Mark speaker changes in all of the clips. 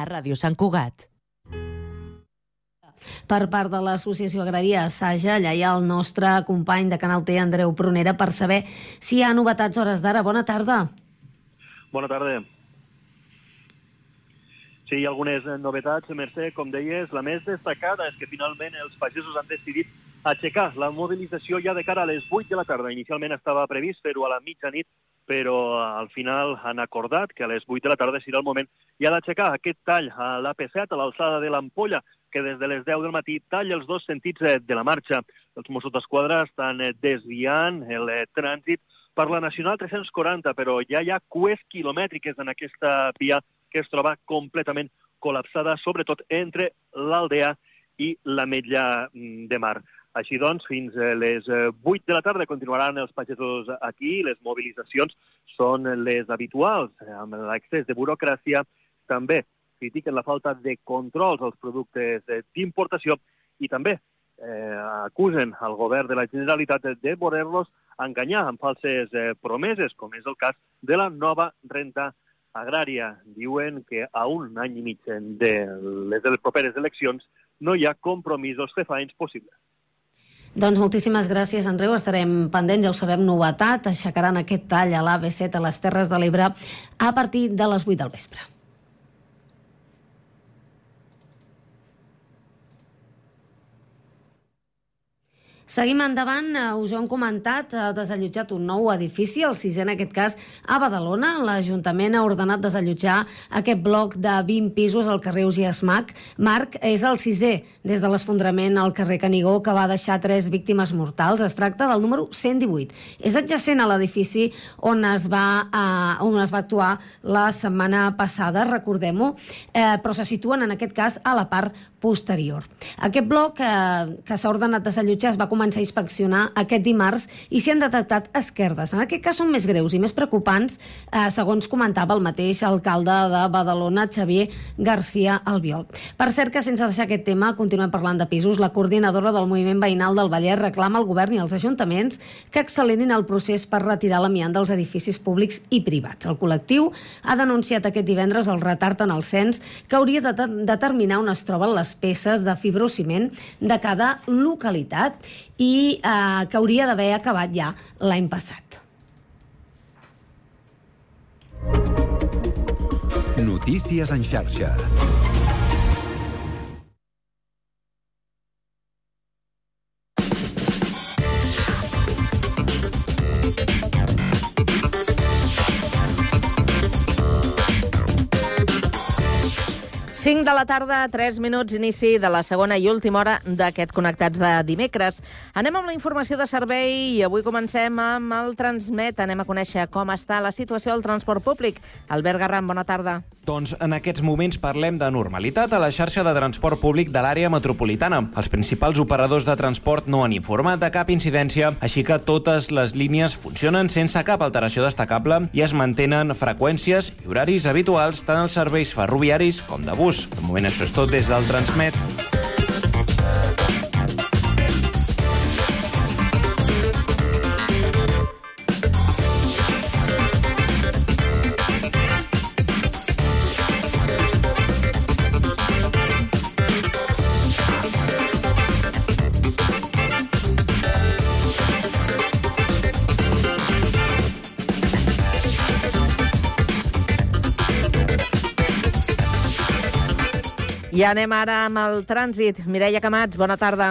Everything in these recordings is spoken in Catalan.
Speaker 1: a Ràdio Sant Cugat.
Speaker 2: Per part de l'Associació Agrària Saja, allà hi ha el nostre company de Canal T, Andreu Prunera, per saber si hi ha novetats hores d'ara. Bona tarda.
Speaker 3: Bona tarda. Sí, hi ha algunes novetats, Mercè, com deies, la més destacada és que finalment els pagesos han decidit aixecar la mobilització ja de cara a les 8 de la tarda. Inicialment estava previst fer-ho a la mitjanit, però al final han acordat que a les 8 de la tarda serà el moment ja d'aixecar aquest tall a l'AP7, a l'alçada de l'ampolla, que des de les 10 del matí talla els dos sentits eh, de la marxa. Els Mossos d'Esquadra estan eh, desviant el eh, trànsit per la Nacional 340, però ja hi ha cues quilomètriques en aquesta via que es troba completament col·lapsada, sobretot entre l'Aldea i l'Ametlla mm, de Mar. Així doncs, fins a les 8 de la tarda continuaran els pagesos aquí. Les mobilitzacions són les habituals, amb l'excés de burocràcia. També critiquen la falta de controls als productes d'importació i també eh, acusen al govern de la Generalitat de voler-los enganyar amb falses eh, promeses, com és el cas de la nova renta agrària. Diuen que a un any i mig de les, de les properes eleccions no hi ha compromisos fefaents possibles.
Speaker 2: Doncs moltíssimes gràcies, Andreu. Estarem pendents, ja ho sabem, novetat. Aixecaran aquest tall a l'AB7 a les Terres de l'Ebre a partir de les 8 del vespre. Seguim endavant, eh, us ho hem comentat, ha desallotjat un nou edifici, el sisè en aquest cas a Badalona. L'Ajuntament ha ordenat desallotjar aquest bloc de 20 pisos al carrer Ugias Mac. Marc és el sisè des de l'esfondrament al carrer Canigó que va deixar tres víctimes mortals. Es tracta del número 118. És adjacent a l'edifici on, es va, eh, on es va actuar la setmana passada, recordem-ho, eh, però se situen en aquest cas a la part posterior. Aquest bloc eh, que s'ha ordenat desallotjar es va començar a inspeccionar aquest dimarts i s'hi han detectat esquerdes. En aquest cas són més greus i més preocupants, eh, segons comentava el mateix alcalde de Badalona, Xavier García Albiol. Per cert que sense deixar aquest tema, continuem parlant de pisos, la coordinadora del moviment veïnal del Vallès reclama al govern i als ajuntaments que accelerin el procés per retirar l'amiant dels edificis públics i privats. El col·lectiu ha denunciat aquest divendres el retard en el cens que hauria de determinar on es troben les peces de fibrociment de cada localitat i eh, que hauria d'haver acabat ja l'any passat.
Speaker 4: Notícies en xarxa.
Speaker 5: 5 de la tarda, 3 minuts, inici de la segona i última hora d'aquest Connectats de dimecres. Anem amb la informació de servei i avui comencem amb el Transmet. Anem a conèixer com està la situació del transport públic. Albert Garram, bona tarda.
Speaker 6: Doncs en aquests moments parlem de normalitat a la xarxa de transport públic de l'àrea metropolitana. Els principals operadors de transport no han informat de cap incidència, així que totes les línies funcionen sense cap alteració destacable i es mantenen freqüències i horaris habituals tant als serveis ferroviaris com de bus. De moment això és tot des del Transmet.
Speaker 5: I anem ara amb el trànsit. Mireia Camats, bona tarda.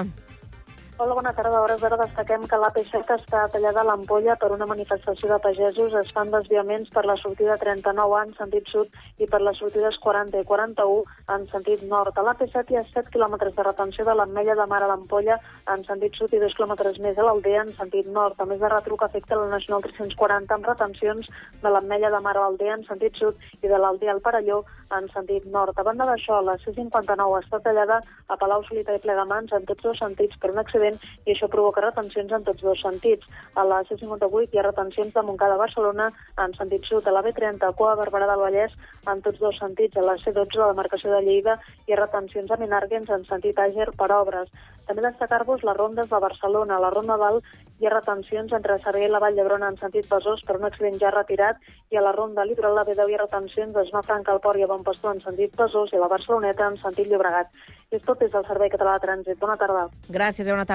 Speaker 7: Hola, bona tarda. Hores d'ara destaquem que l'AP7 està tallada a l'ampolla per una manifestació de pagesos. Es fan desviaments per la sortida 39 en sentit sud i per les sortides 40 i 41 en sentit nord. A l'AP7 hi ha 7 quilòmetres de retenció de l'Ametlla de Mar a l'Ampolla en sentit sud i 2 quilòmetres més a l'Aldea en sentit nord. A més de retruc afecta la Nacional 340 amb retencions de l'Ametlla de Mar a l'Aldea en sentit sud i de l'Aldea al Parelló en sentit nord. A banda d'això, la C59 està tallada a Palau Solità i Plegamans en tots dos sentits per un accident accident i això provoca retencions en tots dos sentits. A la C58 hi ha retencions de Montcada a Barcelona en sentit sud, a la B30 a Coa Barberà del Vallès en tots dos sentits, a la C12 de la demarcació de Lleida hi ha retencions a Menàrguens en sentit Àger per obres. També destacar-vos les rondes de Barcelona. A la Ronda Val Hi ha retencions entre Sarrià i la Vall d'Hebron en sentit Besòs per un accident ja retirat i a la ronda litoral de B10 hi ha retencions de Franca al Port i a Bon Pastor en sentit Besòs i a la Barceloneta en sentit Llobregat. És tot des del Servei Català de Trànsit. Bona tarda.
Speaker 5: Gràcies i bona tarda,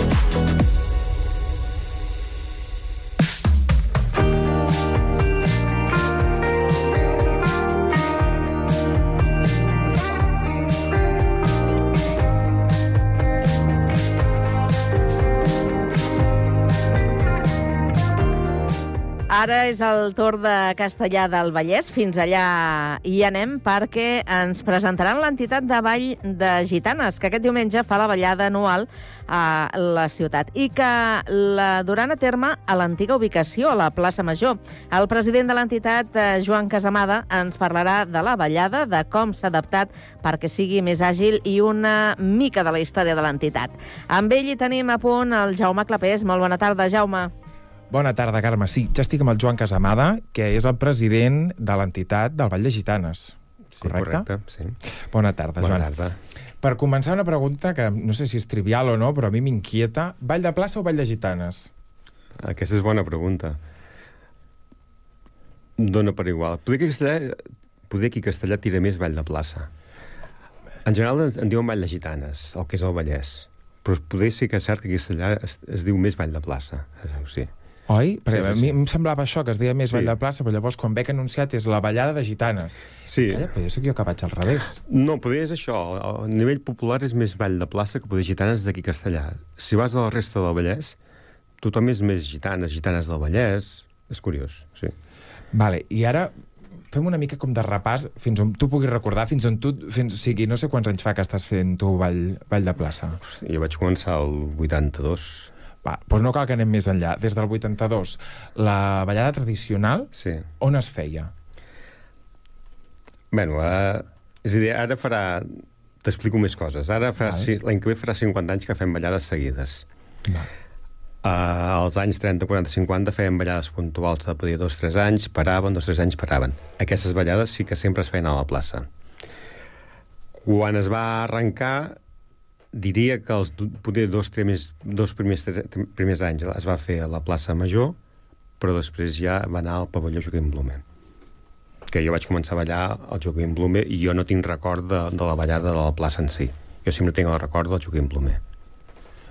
Speaker 5: Ara és el torn de Castellà del Vallès. Fins allà hi anem perquè ens presentaran l'entitat de Vall de Gitanes, que aquest diumenge fa la ballada anual a la ciutat i que la duran a terme a l'antiga ubicació, a la plaça Major. El president de l'entitat, eh, Joan Casamada, ens parlarà de la ballada, de com s'ha adaptat perquè sigui més àgil i una mica de la història de l'entitat. Amb ell hi tenim a punt el Jaume Clapés. Molt bona tarda, Jaume.
Speaker 8: Bona tarda, Carme. Sí, ja estic amb el Joan Casamada, que és el president de l'entitat del Vall de Gitanes.
Speaker 9: Sí,
Speaker 8: correcte?
Speaker 9: correcte, sí.
Speaker 8: Bona tarda,
Speaker 9: Bona
Speaker 8: Joan.
Speaker 9: tarda.
Speaker 8: Per començar, una pregunta que no sé si és trivial o no, però a mi m'inquieta. Vall de plaça o Vall de Gitanes?
Speaker 9: Aquesta és bona pregunta. Dóna per igual. Poder que Castellà, poder que Castellà tira més Vall de plaça. En general ens- en diuen Vall de Gitanes, el que és el Vallès. Però poder sí que és cert que Castellà es, es diu més Vall de plaça. Sí.
Speaker 8: Oi? Perquè
Speaker 9: Sí, sí,
Speaker 8: a mi
Speaker 9: sí.
Speaker 8: em semblava això, que es deia més
Speaker 9: Sí.
Speaker 8: Vall de plaça, però llavors quan veig anunciat és la ballada de Gitanes.
Speaker 9: Sí.
Speaker 8: Calla, però jo sóc jo que vaig al revés.
Speaker 9: No, poder és això. A nivell popular és més Vall de plaça que poder gitanes d'aquí Castellà. Si vas a la resta del Vallès, tothom és més gitanes, gitanes del Vallès. És curiós, sí.
Speaker 8: Vale, i ara fem una mica com de repàs fins on tu puguis recordar, fins on tu... Fins, o sigui, no sé quants anys fa que estàs fent tu Vall, Vall de plaça.
Speaker 9: Jo vaig començar el 82.
Speaker 8: Va, doncs no cal que anem més enllà. Des del 82, la ballada tradicional,
Speaker 9: Sí.
Speaker 8: on es feia?
Speaker 9: Bueno, uh, és a dir, ara farà... T'explico més coses. Ara farà, l'any que ve farà 50 anys que fem ballades seguides.
Speaker 8: Va.
Speaker 9: Uh, als anys 30, 40, 50 fèiem ballades puntuals de poder dos, tres anys, paraven, dos, tres anys paraven. Aquestes ballades sí que sempre es feien a la plaça. Quan es va arrencar, diria que els poder dos, tres, dos primers, primers anys es va fer a la plaça Major, però després ja va anar al pavelló Joaquim Blume que jo vaig començar a ballar al Joaquim Blume i jo no tinc record de, de la ballada de la plaça en si. Jo sempre tinc el record del Joaquim Blume.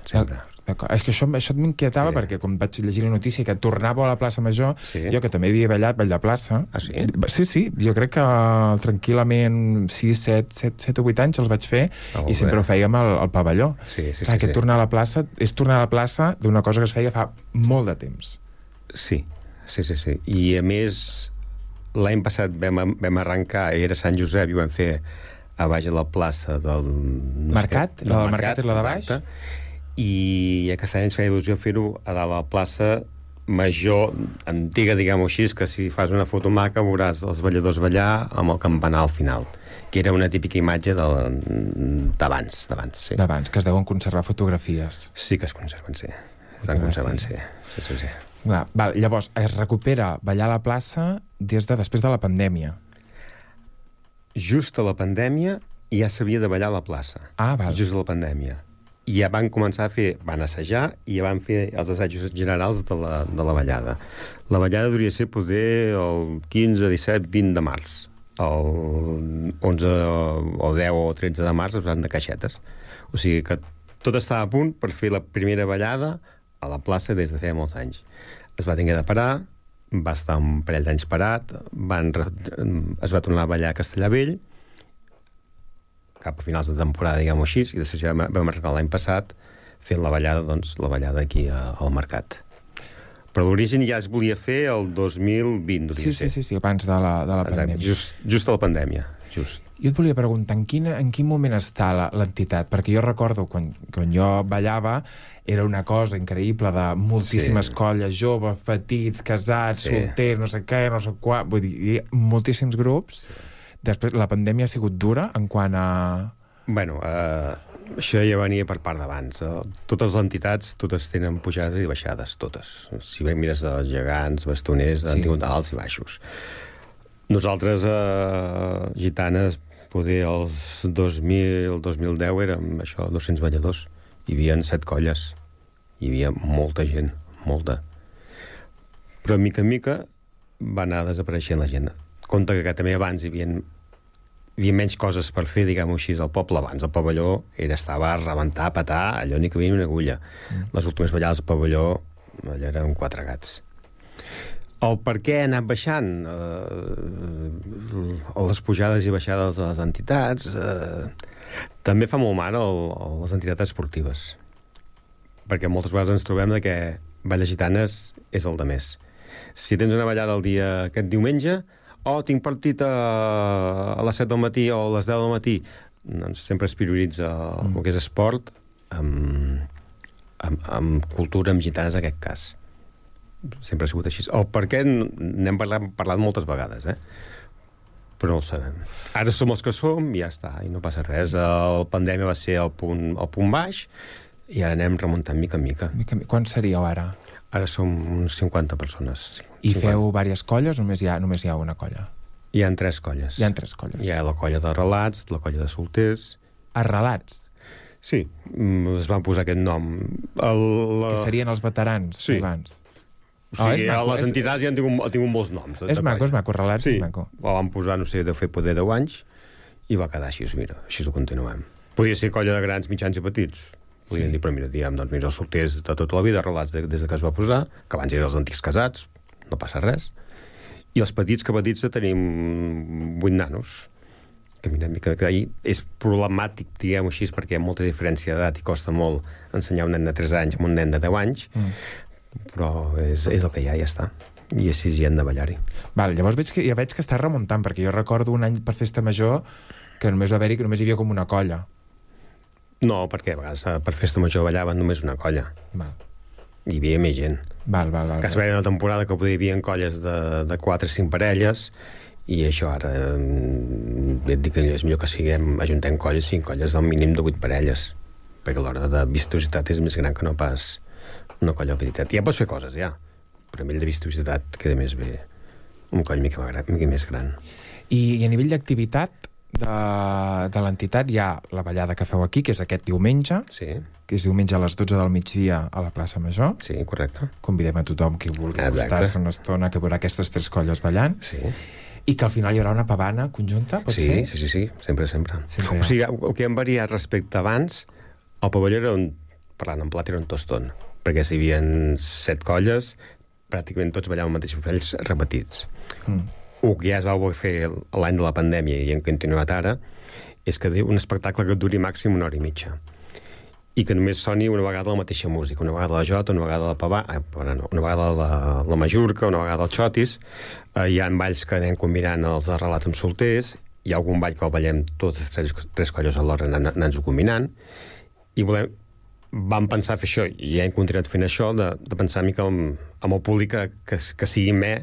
Speaker 9: Sempre.
Speaker 8: D'acord. És que això, això m'inquietava
Speaker 9: Sí.
Speaker 8: perquè quan vaig llegir la notícia que tornava a la plaça Major,
Speaker 9: Sí.
Speaker 8: jo que també havia ballat Vall de plaça...
Speaker 9: Ah, sí?
Speaker 8: Sí, sí, jo crec que tranquil·lament 6, 7, 7, 7 o 8 anys els vaig fer
Speaker 9: Ah,
Speaker 8: i sempre
Speaker 9: bé.
Speaker 8: ho fèiem al, al pavelló.
Speaker 9: Sí, sí,
Speaker 8: Clar,
Speaker 9: sí,
Speaker 8: que
Speaker 9: sí.
Speaker 8: tornar a la plaça és tornar a la plaça d'una cosa que es feia fa molt de temps.
Speaker 9: Sí, sí, sí, sí. I a més, l'any passat vam, vam arrencar, era Sant Josep, i ho vam fer a baix de la plaça del... no sé
Speaker 8: Mercat? La del Mercat és la de baix?
Speaker 9: exacte. I any ens feia il·lusió fer-ho a la plaça major, antiga, diguem-ho així, que si fas una foto maca veuràs els balladors ballar amb el campanar al final, que era una típica imatge del- d'abans, d'abans, sí.
Speaker 8: D'abans, que es deuen conservar fotografies.
Speaker 9: Sí que es conserven, sí. Es conserven, sí. sí, sí, sí.
Speaker 8: Clar, val, llavors, es recupera ballar a la plaça des de després de la pandèmia.
Speaker 9: Just a la pandèmia ja s'havia de ballar a la plaça.
Speaker 8: Ah, val.
Speaker 9: Just a la pandèmia. I ja van començar a fer, van assajar i ja van fer els assajos generals de la, de la ballada. La ballada hauria ser poder el 15, 17, 20 de març. El 11 o 10 o 13 de març es van de caixetes. O sigui que tot estava a punt per fer la primera ballada a la plaça des de feia molts anys. Es va tenir de parar, va estar un parell d'anys parat, van, es va tornar a ballar a Castellavell, cap a finals de temporada, diguem-ho així, i després ja vam arrencar l'any passat fent la ballada, doncs, la ballada aquí a, al mercat. Però l'origen ja es volia fer el 2020,
Speaker 8: Sí, sí, sí, sí, abans de la, de la
Speaker 9: Exacte,
Speaker 8: pandèmia.
Speaker 9: just, just a la pandèmia. just.
Speaker 8: Jo et volia preguntar, en quin, en quin moment està l'entitat? Perquè jo recordo, quan, quan jo ballava, era una cosa increïble de moltíssimes
Speaker 9: Sí.
Speaker 8: colles, joves, petits, casats,
Speaker 9: Sí.
Speaker 8: solters, no sé què, no sé què... Vull dir, moltíssims grups. Sí. Després, la pandèmia ha sigut dura en quant a...
Speaker 9: Bueno, eh, això ja venia per part d'abans. Eh? Totes les entitats, totes tenen pujades i baixades, totes. Si bé mires els gegants, bastoners,
Speaker 8: Sí.
Speaker 9: han tingut alts i baixos. Nosaltres, eh, gitanes, poder els 2000, 2010 érem això, 200 balladors. Hi havia set colles. Hi havia molta gent, molta. Però, mica en mica, va anar desapareixent la gent. Compte que també abans hi havia hi havia menys coses per fer, diguem-ho així, al poble. Abans el pavelló era, estava a rebentar, a petar, allò ni que havia una agulla. Mm. Les últimes ballades al pavelló, allò eren quatre gats. El per què ha anat baixant? Eh, les pujades i baixades de les entitats... Eh, també fa molt mal el, el, les entitats esportives. Perquè moltes vegades ens trobem de que balles gitanes és el de més. Si tens una ballada el dia aquest diumenge, o oh, tinc partit a, a les 7 del matí o a les 10 del matí, doncs sempre es prioritza mm. el que és esport amb, amb, amb cultura, amb gitanes en aquest cas. Sempre ha sigut així. O per què n'hem parlat, parlat moltes vegades, eh? però no ho sabem. Ara som els que som i ja està, i no passa res. La pandèmia va ser el punt, el punt baix i ara anem remuntant mica en mica.
Speaker 8: mica, mica. Quan seríeu ara?
Speaker 9: Ara som uns 50 persones. Sí,
Speaker 8: I
Speaker 9: 50.
Speaker 8: feu diverses colles o només hi ha, només hi ha una colla?
Speaker 9: Hi ha tres colles.
Speaker 8: Hi ha tres colles.
Speaker 9: Hi ha la colla de relats, la colla de solters...
Speaker 8: Arrelats,
Speaker 9: Sí, mm, es van posar aquest nom. El, la...
Speaker 8: que serien els veterans
Speaker 9: Sí.
Speaker 8: abans.
Speaker 9: O
Speaker 8: Ah,
Speaker 9: sigui,
Speaker 8: és maco,
Speaker 9: les
Speaker 8: és-
Speaker 9: entitats ja han tingut, han tingut molts noms. de-
Speaker 8: És
Speaker 9: de
Speaker 8: maco, és maco, relats
Speaker 9: sí.
Speaker 8: és maco.
Speaker 9: La van posar, no sé, deu fer poder 10 anys i va quedar així, mira, així ho continuem. Podia ser colla de grans, mitjans i petits. Podien
Speaker 8: Sí.
Speaker 9: dir, però mira, diguem, doncs mira, els solters de tota la vida, relats de, des de que es va posar, que abans eren els antics casats, no passa res. I els petits, que petits tenim 8 nanos. Que mira, mica, que ahir és problemàtic, diguem-ho així, perquè hi ha molta diferència d'edat i costa molt ensenyar un nen de 3 anys amb un nen de 10 anys,
Speaker 8: Mm.
Speaker 9: però és, és el que hi ha, ja està. I així hi hem de ballar-hi.
Speaker 8: Val, llavors veig que, ja veig que està remuntant, perquè jo recordo un any per festa major que només va haver-hi que només hi havia com una colla.
Speaker 9: No, perquè a vegades eh, per festa major ballaven només una colla.
Speaker 8: Val,
Speaker 9: Hi havia més gent.
Speaker 8: val, val. val,
Speaker 9: Que es veia una temporada que podia hi havia colles de, de 4 o 5 parelles i això ara eh, et dic que és millor que siguem, ajuntem colles, 5 colles del mínim de 8 parelles perquè l'hora de vistositat és més gran que no pas una colla petiteta. Ja pots fer coses, ja, però a nivell de vistositat queda més bé un coll mica, mica més gran.
Speaker 8: I, I a nivell d'activitat de, de l'entitat hi ha la ballada que feu aquí, que és aquest diumenge,
Speaker 9: Sí,
Speaker 8: que és diumenge a les 12 del migdia a la plaça Major.
Speaker 9: sí, correcte.
Speaker 8: Convidem a tothom qui vulgui acostar-se una estona que veurà aquestes tres colles ballant.
Speaker 9: Sí.
Speaker 8: I que al final hi haurà una pavana conjunta, pot
Speaker 9: sí,
Speaker 8: ser?
Speaker 9: Sí, sí, sí, sempre, sempre.
Speaker 8: Sempre
Speaker 9: o sigui, el que hem variat respecte a abans, el pavelló era un, parlant en plat, era un tostón, perquè si hi havia set colles, pràcticament tots ballaven mateixos papells repetits.
Speaker 8: Mm.
Speaker 9: El que ja es va voler fer l'any de la pandèmia i hem continuat ara, és que un espectacle que duri màxim una hora i mitja. I que només soni una vegada la mateixa música, una vegada la jota, una vegada la pavà, eh, no, una vegada la, la majorca, una vegada el xotis, eh, hi ha balls que anem combinant els relats amb solters, hi ha algun ball que el ballem totes tres, tres colles alhora anant- anant-ho combinant, i volem, vam pensar fer això, i ja hem continuat fent això, de, de pensar mica amb, amb el públic que, que, que sigui me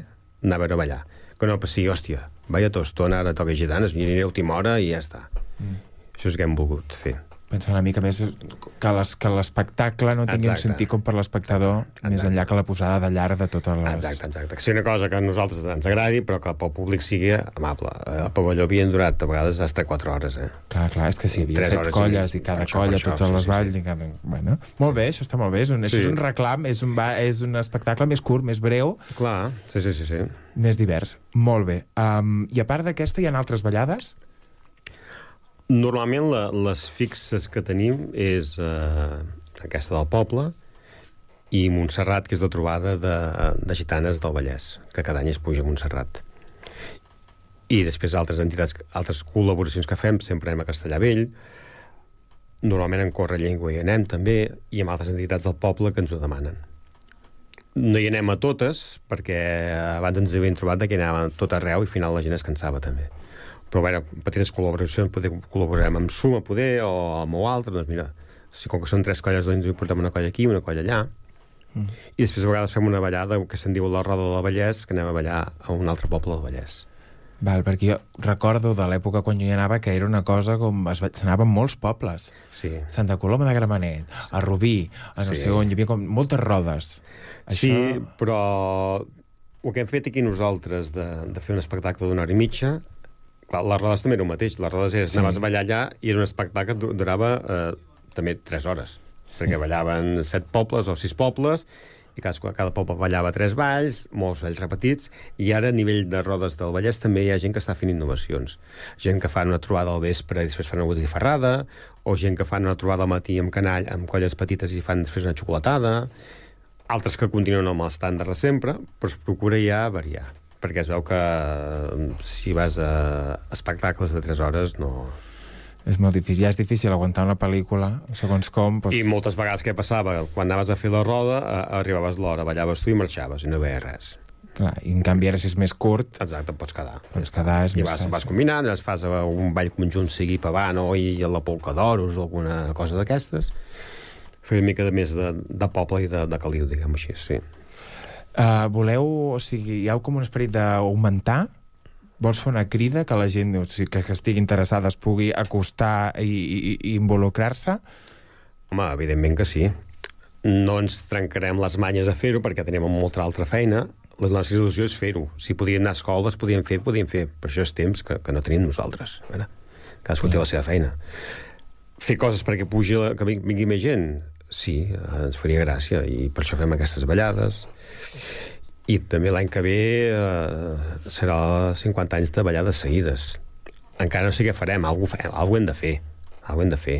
Speaker 9: anar a veure ballar. Que no sigui, hòstia, vaya tostona, ara toca gitanes, aniré a última hora i ja està. Mm. Això és que hem volgut fer.
Speaker 8: Pensar una mica més que les- que l'espectacle no tingui un
Speaker 9: Exacte.
Speaker 8: sentit com per l'espectador, més enllà que la posada de llarg de totes les...
Speaker 9: Exacte, exacte. Que sigui una cosa que a nosaltres ens agradi, però que pel públic sigui amable. Eh, El pavelló havien durat a vegades fins a 4 hores, eh?
Speaker 8: Clar, clar, és que si hi havia
Speaker 9: Tres
Speaker 8: set
Speaker 9: hores i
Speaker 8: colles
Speaker 9: mig.
Speaker 8: i cada
Speaker 9: això,
Speaker 8: colla,
Speaker 9: això,
Speaker 8: tots
Speaker 9: sí,
Speaker 8: les
Speaker 9: sí,
Speaker 8: balls...
Speaker 9: sí.
Speaker 8: I cada... bueno, molt bé, això està molt bé. És un, això
Speaker 9: Sí.
Speaker 8: és un reclam, és un, és un espectacle més curt, més breu,
Speaker 9: Clar, sí, sí, sí. sí.
Speaker 8: més divers. Molt bé. Um, I a part d'aquesta, hi ha altres ballades?
Speaker 9: Normalment la, les fixes que tenim és eh, aquesta del poble i Montserrat, que és la trobada de, de gitanes del Vallès, que cada any es puja a Montserrat. I després altres entitats, altres col·laboracions que fem, sempre anem a Castellà Vell, normalment en Corre Llengua hi anem també, i amb altres entitats del poble que ens ho demanen. No hi anem a totes, perquè abans ens havien trobat que anàvem tot arreu i al final la gent es cansava també. Però, bueno, petites col·laboracions, poder col·laborem amb Suma, poder, o amb o altre, doncs mira, si com que són tres colles, doncs hi portem una colla aquí, una colla allà, mm. i després a vegades fem una ballada que se'n diu la Roda del Vallès, que anem a ballar a un altre poble del Vallès.
Speaker 8: Val, perquè jo recordo de l'època quan jo hi anava que era una cosa com... Es va- s'anava a molts pobles.
Speaker 9: Sí.
Speaker 8: Santa Coloma de Gramenet, a Rubí, a no
Speaker 9: Sí.
Speaker 8: sé on, hi havia com moltes rodes.
Speaker 9: Sí, però el que hem fet aquí nosaltres de, de fer un espectacle d'una hora i mitja, clar, les rodes també era el mateix. Les rodes és,
Speaker 8: Sí.
Speaker 9: anaves a ballar allà i era un espectacle que du- durava eh, també 3 hores, perquè ballaven set pobles o sis pobles, i cada, cada poble ballava tres balls, molts balls repetits, i ara a nivell de rodes del Vallès també hi ha gent que està fent innovacions. Gent que fan una trobada al vespre i després fan una botifarrada, o gent que fan una trobada al matí amb canall, amb colles petites i fan després una xocolatada, altres que continuen amb l'estàndard de sempre, però es procura ja variar perquè es veu que eh, si vas a espectacles de 3 hores no...
Speaker 8: És molt difícil. Ja és difícil aguantar una pel·lícula, segons com... Doncs...
Speaker 9: I moltes vegades què passava? Quan anaves a fer la roda, eh, arribaves l'hora, ballaves tu i marxaves, i no veia res.
Speaker 8: Clar, I en canvi ara si és més curt...
Speaker 9: Exacte, pots quedar.
Speaker 8: Pots quedar, és
Speaker 9: I
Speaker 8: més
Speaker 9: vas,
Speaker 8: fàcil.
Speaker 9: vas combinant, es fas eh, un ball conjunt, sigui pavano i la polca d'oros o alguna cosa d'aquestes. Fer una mica de més de, de poble i de, de caliu, diguem així, sí.
Speaker 8: Uh, voleu, o sigui, hi ha com un esperit d'augmentar? Vols fer una crida que la gent o sigui, que, que estigui interessada es pugui acostar i, i, i involucrar-se?
Speaker 9: Home, evidentment que sí. No ens trencarem les manyes a fer-ho perquè tenim molta altra feina. La nostra il·lusió és fer-ho. Si podien anar a escoles, podien fer, podien fer. Per això és temps que, que no tenim nosaltres. Veure, cadascú té la seva feina. Fer coses perquè pugi, la- que ving- vingui més gent? Sí, ens faria gràcia i per això fem aquestes ballades. I també l'any que ve eh, serà 50 anys de ballades seguides. Encara no sé què farem, alguna fa, alguna hem de fer. Alguna hem de fer.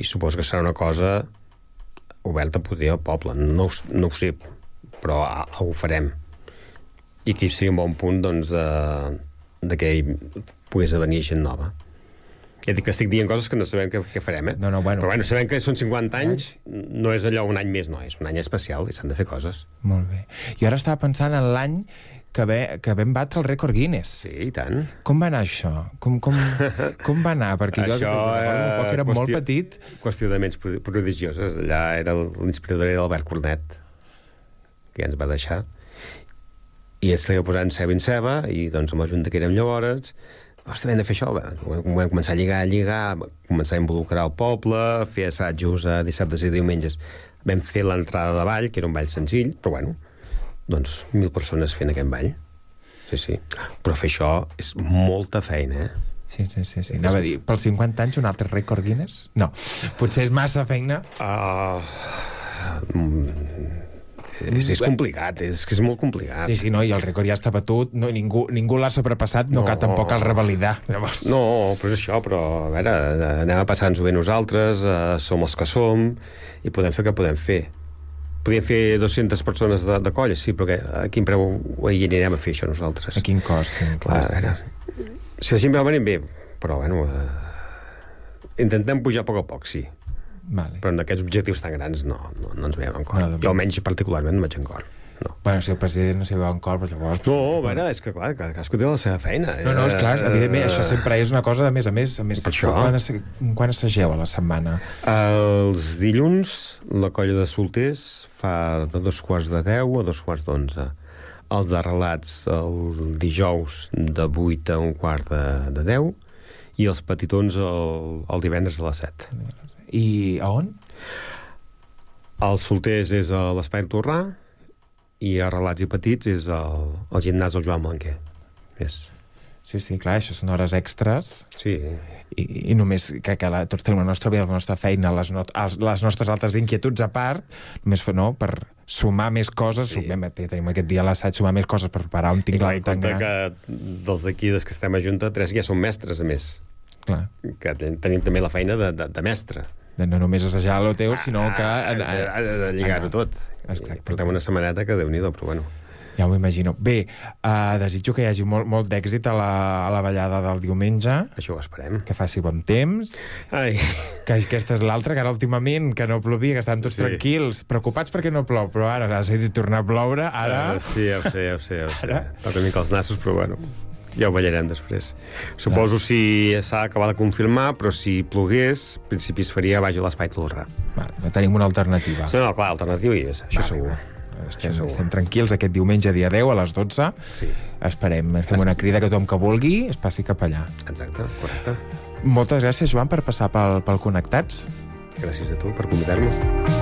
Speaker 9: I suposo que serà una cosa oberta poder al poble. No, no ho sé, però ho farem. I que hi sigui un bon punt doncs, de, de que hi pogués venir gent nova. Ja dic que estic dient coses que no sabem què, què farem, eh?
Speaker 8: No, no, bueno.
Speaker 9: Però bueno, sabem que són 50 anys, no és allò un any més, no, és un any especial i s'han de fer coses.
Speaker 8: Molt bé. Jo ara estava pensant en l'any que, ve, que vam batre el rècord Guinness.
Speaker 9: Sí, i tant.
Speaker 8: Com va anar això? Com, com, com va anar? Perquè jo
Speaker 9: Això,
Speaker 8: recordo un
Speaker 9: eh,
Speaker 8: poc, era molt
Speaker 9: qüestió-
Speaker 8: petit.
Speaker 9: Qüestió de ments pro- prodigioses. Allà era l'inspirador era Albert Cornet, que ja ens va deixar. I es feia posar en ceba en ceba, i doncs amb la junta que érem llavors, ostres, hem de fer això. Va, Vam començar a lligar, a lligar, començar a involucrar el poble, fer assajos a dissabtes i diumenges. Vam fer l'entrada de ball, que era un ball senzill, però bueno, doncs mil persones fent aquest ball. Sí, sí. Però fer això és molta feina, eh?
Speaker 8: Sí, sí, sí, sí. Anava a dir, pels 50 anys un altre rècord Guinness? No, potser és massa feina.
Speaker 9: Uh, és, és complicat, és que és molt complicat.
Speaker 8: Sí, sí, no, i el rècord ja està batut, no, ningú, ningú l'ha sobrepassat, no,
Speaker 9: No.
Speaker 8: cal tampoc cal revalidar. Llavors...
Speaker 9: No, però és això, però a veure, anem a passar-nos-ho bé nosaltres, uh, som els que som, i podem fer el que podem fer. Podríem fer 200 persones de, de colla, sí, però que, a quin preu hi anirem a fer això nosaltres?
Speaker 8: A quin cost, sí,
Speaker 9: Clar, a veure, si la gent va venint bé, però bueno, uh, intentem pujar a poc a poc, sí.
Speaker 8: Vale.
Speaker 9: Però en aquests objectius tan grans no, no, no ens veiem en cor.
Speaker 8: No, de-
Speaker 9: jo almenys particularment no vaig en cor. No.
Speaker 8: Bueno, si el president no s'hi veu en cor, però llavors...
Speaker 9: No, a veure, és que clar, cadascú té la seva feina.
Speaker 8: No, no, és clar,
Speaker 9: Eh,
Speaker 8: evidentment, això sempre és una cosa de més a més. A més
Speaker 9: això.
Speaker 8: Quan, asse- quan assageu a la setmana?
Speaker 9: Els dilluns, la colla de solters fa de dos quarts de deu a dos quarts d'onze. Els de relats, el dijous, de vuit a un quart de, de deu, i els petitons el, el divendres a les set.
Speaker 8: I a on?
Speaker 9: Els solters és a l'Espai Torrà i a relats i petits és el, el gimnàs del Joan Blanquer. És...
Speaker 8: Sí, sí, clar, això són hores extres
Speaker 9: Sí,
Speaker 8: i, i només que, que la, tots tenim la nostra vida, la nostra feina, les, no, els, les nostres altres inquietuds a part, només no, per sumar més coses,
Speaker 9: Sí.
Speaker 8: sumem, tenim aquest dia a l'assaig, sumar més coses per preparar un
Speaker 9: en
Speaker 8: tan gran.
Speaker 9: que dels d'aquí, des que estem a Junta, tres ja són mestres, a més.
Speaker 8: Clar,
Speaker 9: Que ten- tenim també la feina de, de, de mestre.
Speaker 8: De no només assajar lo teu, sinó que...
Speaker 9: Ah, ha de, de lligar-ho tot.
Speaker 8: Exacte.
Speaker 9: Portem una setmaneta que déu nhi però bueno.
Speaker 8: Ja m'ho imagino. Bé, uh, desitjo que hi hagi molt, molt d'èxit a, la, a la ballada del diumenge,
Speaker 9: Això ho esperem.
Speaker 8: que faci bon temps,
Speaker 9: Ai,
Speaker 8: que aquesta és l'altra, que ara últimament, que no plovia, que estàvem tots
Speaker 9: Sí.
Speaker 8: tranquils, preocupats perquè no plou, però ara ha decidit tornar a ploure, ara...
Speaker 9: Uh, sí, ja ho sé, ja ho sé, ja ho sé.
Speaker 8: Ara?
Speaker 9: Toca mica els nassos, però bueno. Ja ho ballarem després. Suposo si s'ha d'acabar de confirmar, però si plogués, en principi es faria baix a l'espai Tolrà.
Speaker 8: Vale, tenim una alternativa.
Speaker 9: No, no, clar, alternativa hi és, això
Speaker 8: Vale,
Speaker 9: segur.
Speaker 8: Estem,
Speaker 9: segur.
Speaker 8: estem tranquils aquest diumenge, dia 10, a les 12.
Speaker 9: Sí.
Speaker 8: Esperem, fem una crida que tothom que vulgui es passi cap allà.
Speaker 9: Exacte, correcte.
Speaker 8: Moltes gràcies, Joan, per passar pel, pel Connectats.
Speaker 9: Gràcies a tu per convidar-me.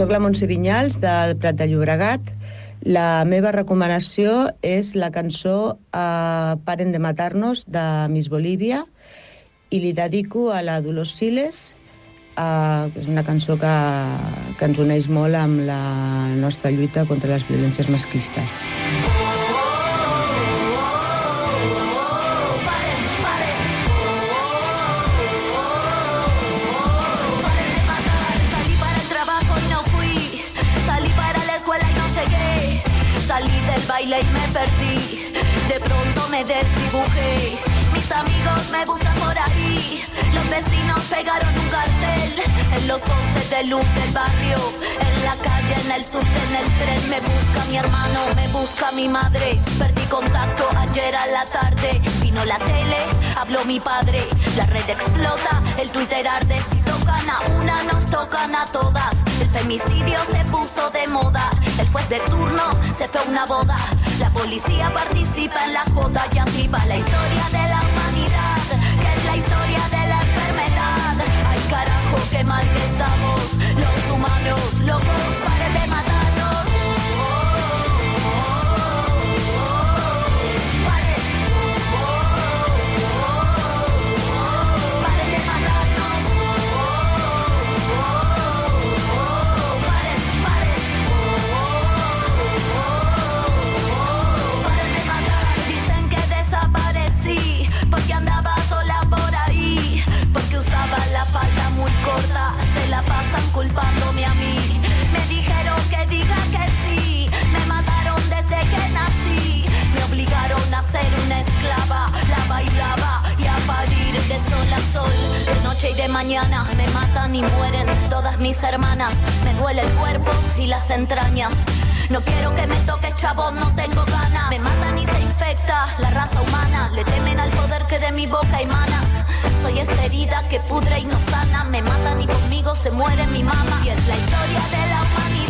Speaker 10: Soc la Montse Vinyals, del Prat de Llobregat. La meva recomanació és la cançó eh, Paren de matar-nos, de Miss Bolívia, i li dedico a la Dolors Siles, eh, que és una cançó que, que ens uneix molt amb la nostra lluita contra les violències masclistes.
Speaker 11: Salí Y me perdí. De pronto me desdibujé. Mis amigos me buscan por ahí. Los vecinos pegaron un cartel en los postes de luz del barrio. En la calle, en el subte, en el tren. Me busca mi hermano, me busca mi madre. Perdí contacto ayer a la tarde. Vino la tele, habló mi padre. La red explota, el Twitter arde. Si tocan a una, nos tocan a todas. El femicidio se puso de moda. El juez de turno se fue a una boda. La policía participa en la joda y así va la historia de la humanidad, qué mal que estamos, los humanos De noche y de mañana me matan y mueren todas mis hermanas. Me duele el cuerpo y las entrañas. No quiero que me toque chavo, no tengo ganas. Me matan y se infecta la raza humana. Le temen al poder que de mi boca emana. Soy esta herida que pudre y no sana. Me matan y conmigo se muere mi mamá. Y es la historia de la humanidad,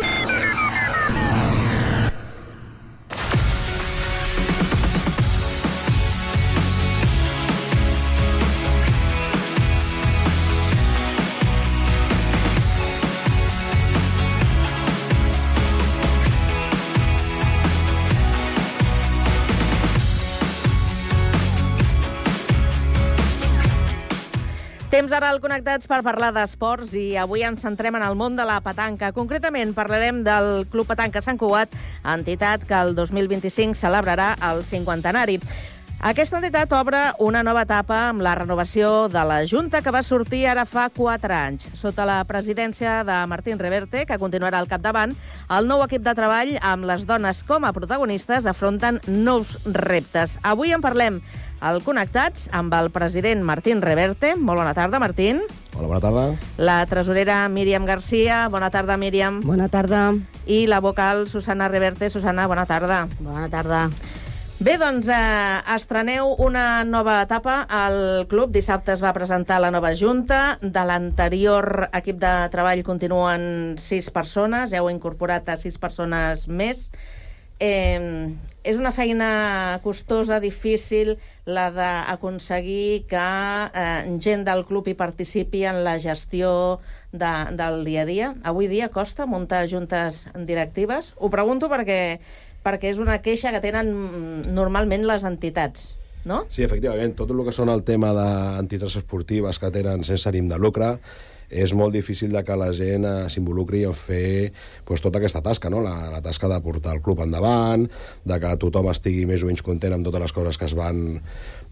Speaker 5: Temps ara al Connectats per parlar d'esports i avui ens centrem en el món de la petanca. Concretament parlarem del Club Petanca Sant Cugat, entitat que el 2025 celebrarà el cinquantenari. Aquesta entitat obre una nova etapa amb la renovació de la Junta que va sortir ara fa 4 anys. Sota la presidència de Martín Reverte, que continuarà al capdavant, el nou equip de treball amb les dones com a protagonistes afronten nous reptes. Avui en parlem al Connectats amb el president Martín Reverte. Molt bona tarda, Martín.
Speaker 12: Hola, bona tarda.
Speaker 5: La tresorera Míriam Garcia. Bona tarda, Míriam.
Speaker 13: Bona tarda.
Speaker 5: I la vocal Susana Reverte. Susana, bona tarda.
Speaker 13: Bona tarda.
Speaker 5: Bé, doncs eh, estreneu una nova etapa al club. Dissabte es va presentar la nova junta. De l'anterior equip de treball continuen sis persones. Heu incorporat a sis persones més. Eh, és una feina costosa, difícil, la d'aconseguir que eh, gent del club hi participi en la gestió de, del dia a dia. Avui dia costa muntar juntes directives? Ho pregunto perquè, perquè és una queixa que tenen normalment les entitats. No?
Speaker 12: Sí, efectivament, tot el que són el tema d'entitats esportives que tenen sense ànim de lucre, és molt difícil de que la gent eh, s'involucri en fer pues, tota aquesta tasca, no? la, la tasca de portar el club endavant, de que tothom estigui més o menys content amb totes les coses que es van,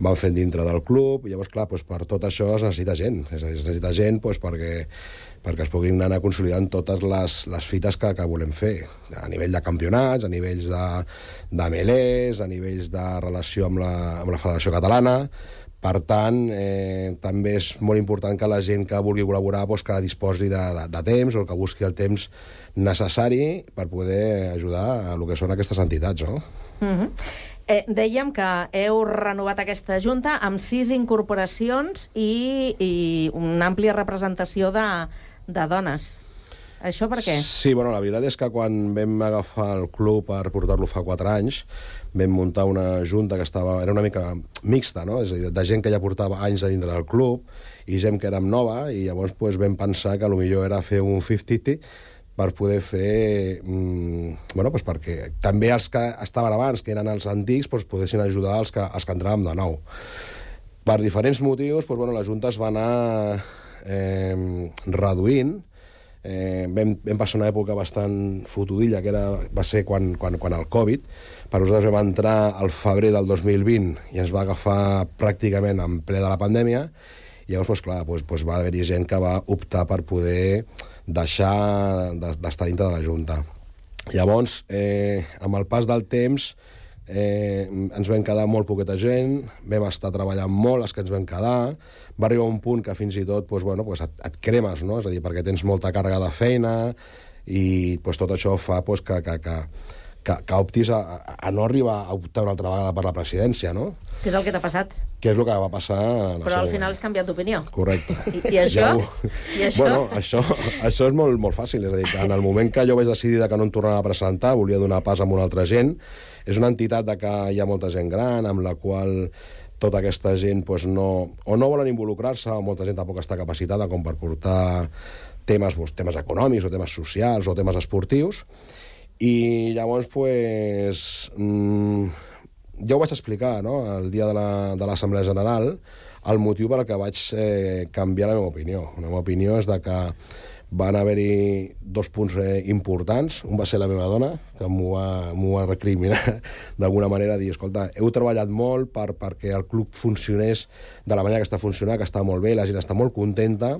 Speaker 12: van fent dintre del club. Llavors, clar, pues, per tot això es necessita gent. És a dir, es necessita gent pues, perquè perquè es puguin anar consolidant totes les, les fites que, que volem fer, a nivell de campionats, a nivells de, de melés, a nivells de relació amb la, amb la Federació Catalana, per tant, eh, també és molt important que la gent que vulgui col·laborar doncs, que disposi de, de, de temps o que busqui el temps necessari per poder ajudar a el que són aquestes entitats. No?
Speaker 5: Mm -hmm. eh, dèiem que heu renovat aquesta junta amb sis incorporacions i, i una àmplia representació de, de dones. Això per què?
Speaker 12: Sí, bueno, la veritat és que quan vam agafar el club per portar-lo fa 4 anys, vam muntar una junta que estava, era una mica mixta, no? és a dir, de gent que ja portava anys a dintre del club i gent que érem nova, i llavors pues, vam pensar que millor era fer un 50-50 per poder fer... Mm, bueno, pues perquè també els que estaven abans, que eren els antics, pues, poguessin ajudar els que, els que entràvem de nou. Per diferents motius, pues, bueno, la Junta es va anar eh, reduint, eh, vam, vam passar una època bastant fotudilla, que era, va ser quan, quan, quan el Covid, per nosaltres vam entrar al febrer del 2020 i ens va agafar pràcticament en ple de la pandèmia, i llavors, doncs, clar, doncs, doncs va haver-hi gent que va optar per poder deixar d'estar dintre de la Junta. Llavors, eh, amb el pas del temps, eh, ens vam quedar molt poqueta gent, vam estar treballant molt els que ens vam quedar, va arribar un punt que fins i tot doncs, bueno, doncs et, et cremes, no? és a dir, perquè tens molta càrrega de feina i doncs, tot això fa doncs, que, que, que, que, que optis a, a no arribar a optar una altra vegada per la presidència, no?
Speaker 5: Què és el que t'ha passat?
Speaker 12: Què és el que va passar... En
Speaker 5: Però al final has canviat d'opinió.
Speaker 12: Correcte.
Speaker 5: I, i això? Ja ho... I això?
Speaker 12: Bueno, això, això és molt, molt fàcil. És a dir, que en el moment que jo vaig decidir que no em tornava a presentar, volia donar pas a una altra gent, és una entitat de que hi ha molta gent gran, amb la qual tota aquesta gent pues, no, o no volen involucrar-se, o molta gent tampoc està capacitada com per portar temes, pues, temes econòmics o temes socials o temes esportius, i llavors, pues, mmm, ja ho vaig explicar, no?, el dia de l'Assemblea la, de General, el motiu per al que vaig eh, canviar la meva opinió. La meva opinió és de que van haver-hi dos punts eh, importants. Un va ser la meva dona, que m'ho va, va recriminar d'alguna manera, dir, escolta, heu treballat molt per, perquè el club funcionés de la manera que està funcionant, que està molt bé, la gent està molt contenta,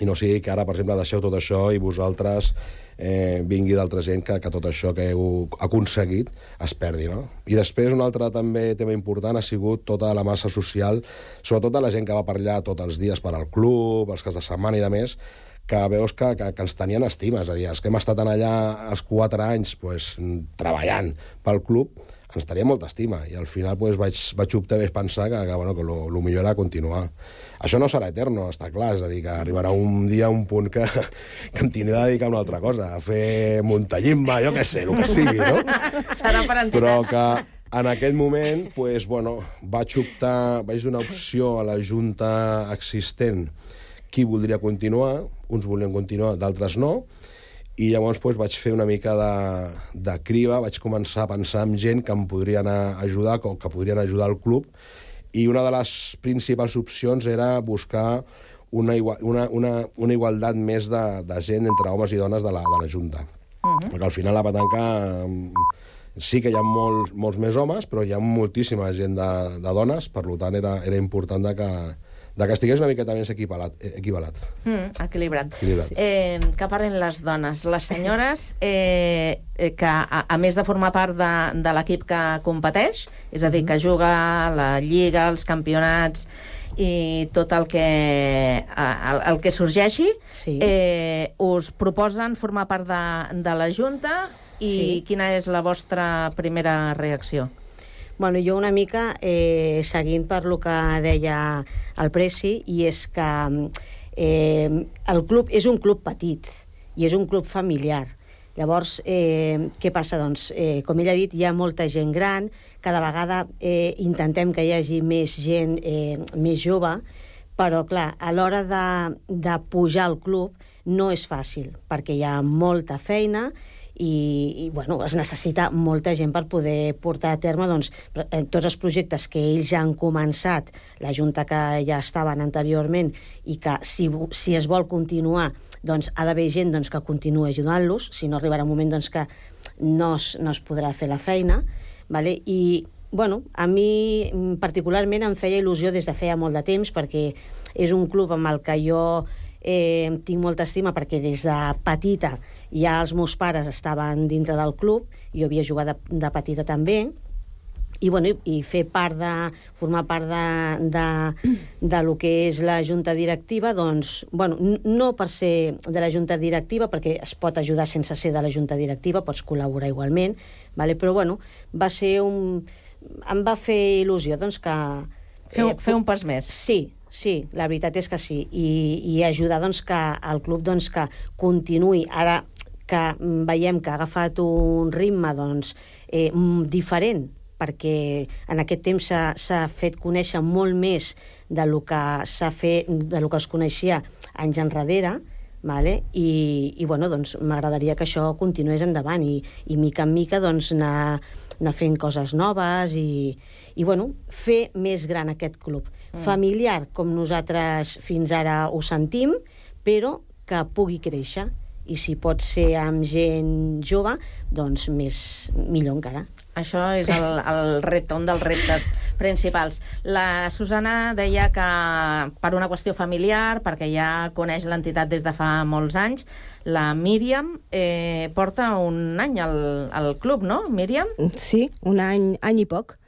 Speaker 12: i no sigui que ara, per exemple, deixeu tot això i vosaltres eh, vingui d'altra gent que, que tot això que heu aconseguit es perdi. No? I després un altre també tema important ha sigut tota la massa social, sobretot la gent que va per allà tots els dies per al club, els cas de setmana i de més, que veus que, que, que ens tenien estima, és a dir, els que hem estat allà els quatre anys pues, treballant pel club, ens tenia molta estima i al final pues, vaig, vaig optar a pensar que, que, bueno, que lo, lo millor era continuar. Això no serà eterno, està clar, és a dir, que arribarà un dia un punt que, que em tindré de dedicar a una altra cosa, a fer muntallimba, jo què sé, el que sigui, no?
Speaker 5: Serà per entitats.
Speaker 12: Però que en aquest moment, pues, bueno, vaig optar, vaig donar opció a la Junta existent qui voldria continuar, uns volien continuar, d'altres no, i llavors doncs, vaig fer una mica de, de criba, vaig començar a pensar en gent que em podria anar a ajudar, o que podrien ajudar al club, i una de les principals opcions era buscar una, una, una, una igualtat més de, de gent entre homes i dones de la, de la Junta. Uh -huh. Perquè al final la petanca mm, sí que hi ha molts, molts més homes, però hi ha moltíssima gent de, de dones, per tant era, era important de que, de que estigués una miqueta més equipalat, eh, equivalat.
Speaker 5: Mm, equilibrat.
Speaker 12: Equilibrat. Sí.
Speaker 5: Eh, que parlen les dones. Les senyores, eh, eh, que a, a més de formar part de, de l'equip que competeix, és a dir, que juga la Lliga, els campionats i tot el que, el, el que sorgeixi,
Speaker 13: Sí.
Speaker 5: eh, us proposen formar part de, de la Junta i
Speaker 13: Sí.
Speaker 5: quina és la vostra primera reacció?
Speaker 13: Bueno, jo una mica eh, seguint per lo que deia el Preci, i és que eh, el club és un club petit i és un club familiar. Llavors, eh, què passa? Doncs, eh, com ell ha dit, hi ha molta gent gran, cada vegada eh, intentem que hi hagi més gent eh, més jove, però, clar, a l'hora de, de pujar al club no és fàcil, perquè hi ha molta feina i, i bueno, es necessita molta gent per poder portar a terme doncs, eh, tots els projectes que ells ja han començat, la Junta que ja estaven anteriorment, i que si, si es vol continuar doncs ha d'haver gent doncs, que continuï ajudant-los, si no arribarà un moment doncs, que no es, no es podrà fer la feina, vale? i bueno, a mi mm, particularment em feia il·lusió des de feia molt de temps perquè és un club amb el que jo eh, tinc molta estima perquè des de petita ja els meus pares estaven dintre del club, jo havia jugat de, de petita també, i, bueno, i, i fer part de, formar part de, de, de lo que és la junta directiva, doncs, bueno, no per ser de la junta directiva, perquè es pot ajudar sense ser de la junta directiva, pots col·laborar igualment, vale? però bueno, va ser un... em va fer il·lusió, doncs, que...
Speaker 5: Fer un- fer un pas més.
Speaker 13: Sí, sí, la veritat és que sí, i, i ajudar, doncs, que el club, doncs, que continuï, ara que veiem que ha agafat un ritme, doncs, eh, diferent, perquè en aquest temps s'ha fet conèixer molt més de lo que s'ha fet, de lo que es coneixia anys enrere, vale? I, i bueno, doncs, m'agradaria que això continués endavant i, i mica en mica doncs, anar, anar fent coses noves i, i bueno, fer més gran aquest club. Mm. Familiar, com nosaltres fins ara ho sentim, però que pugui créixer i si pot ser amb gent jove, doncs més, millor encara.
Speaker 5: Això és el, el repte, un dels reptes principals. La Susana deia que per una qüestió familiar, perquè ja coneix l'entitat des de fa molts anys, la Míriam eh, porta un any al, al club, no, Míriam?
Speaker 14: Sí, un any, any i poc.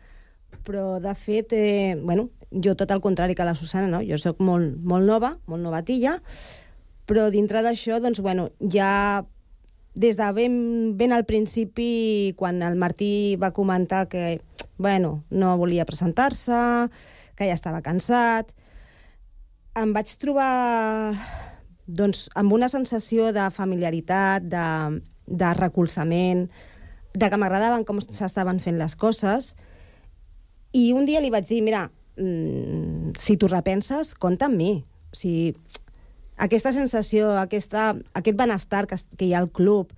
Speaker 14: Però, de fet, eh, bueno, jo tot el contrari que la Susana, no? Jo sóc molt, molt nova, molt novatilla, però dintre d'això, doncs, bueno, ja des de ben, ben al principi, quan el Martí va comentar que, bueno, no volia presentar-se, que ja estava cansat, em vaig trobar doncs, amb una sensació de familiaritat, de, de recolzament, de que m'agradaven com s'estaven fent les coses, i un dia li vaig dir, mira, mm, si tu repenses, compta amb mi. O sigui, aquesta sensació, aquesta, aquest benestar que, que hi ha al club,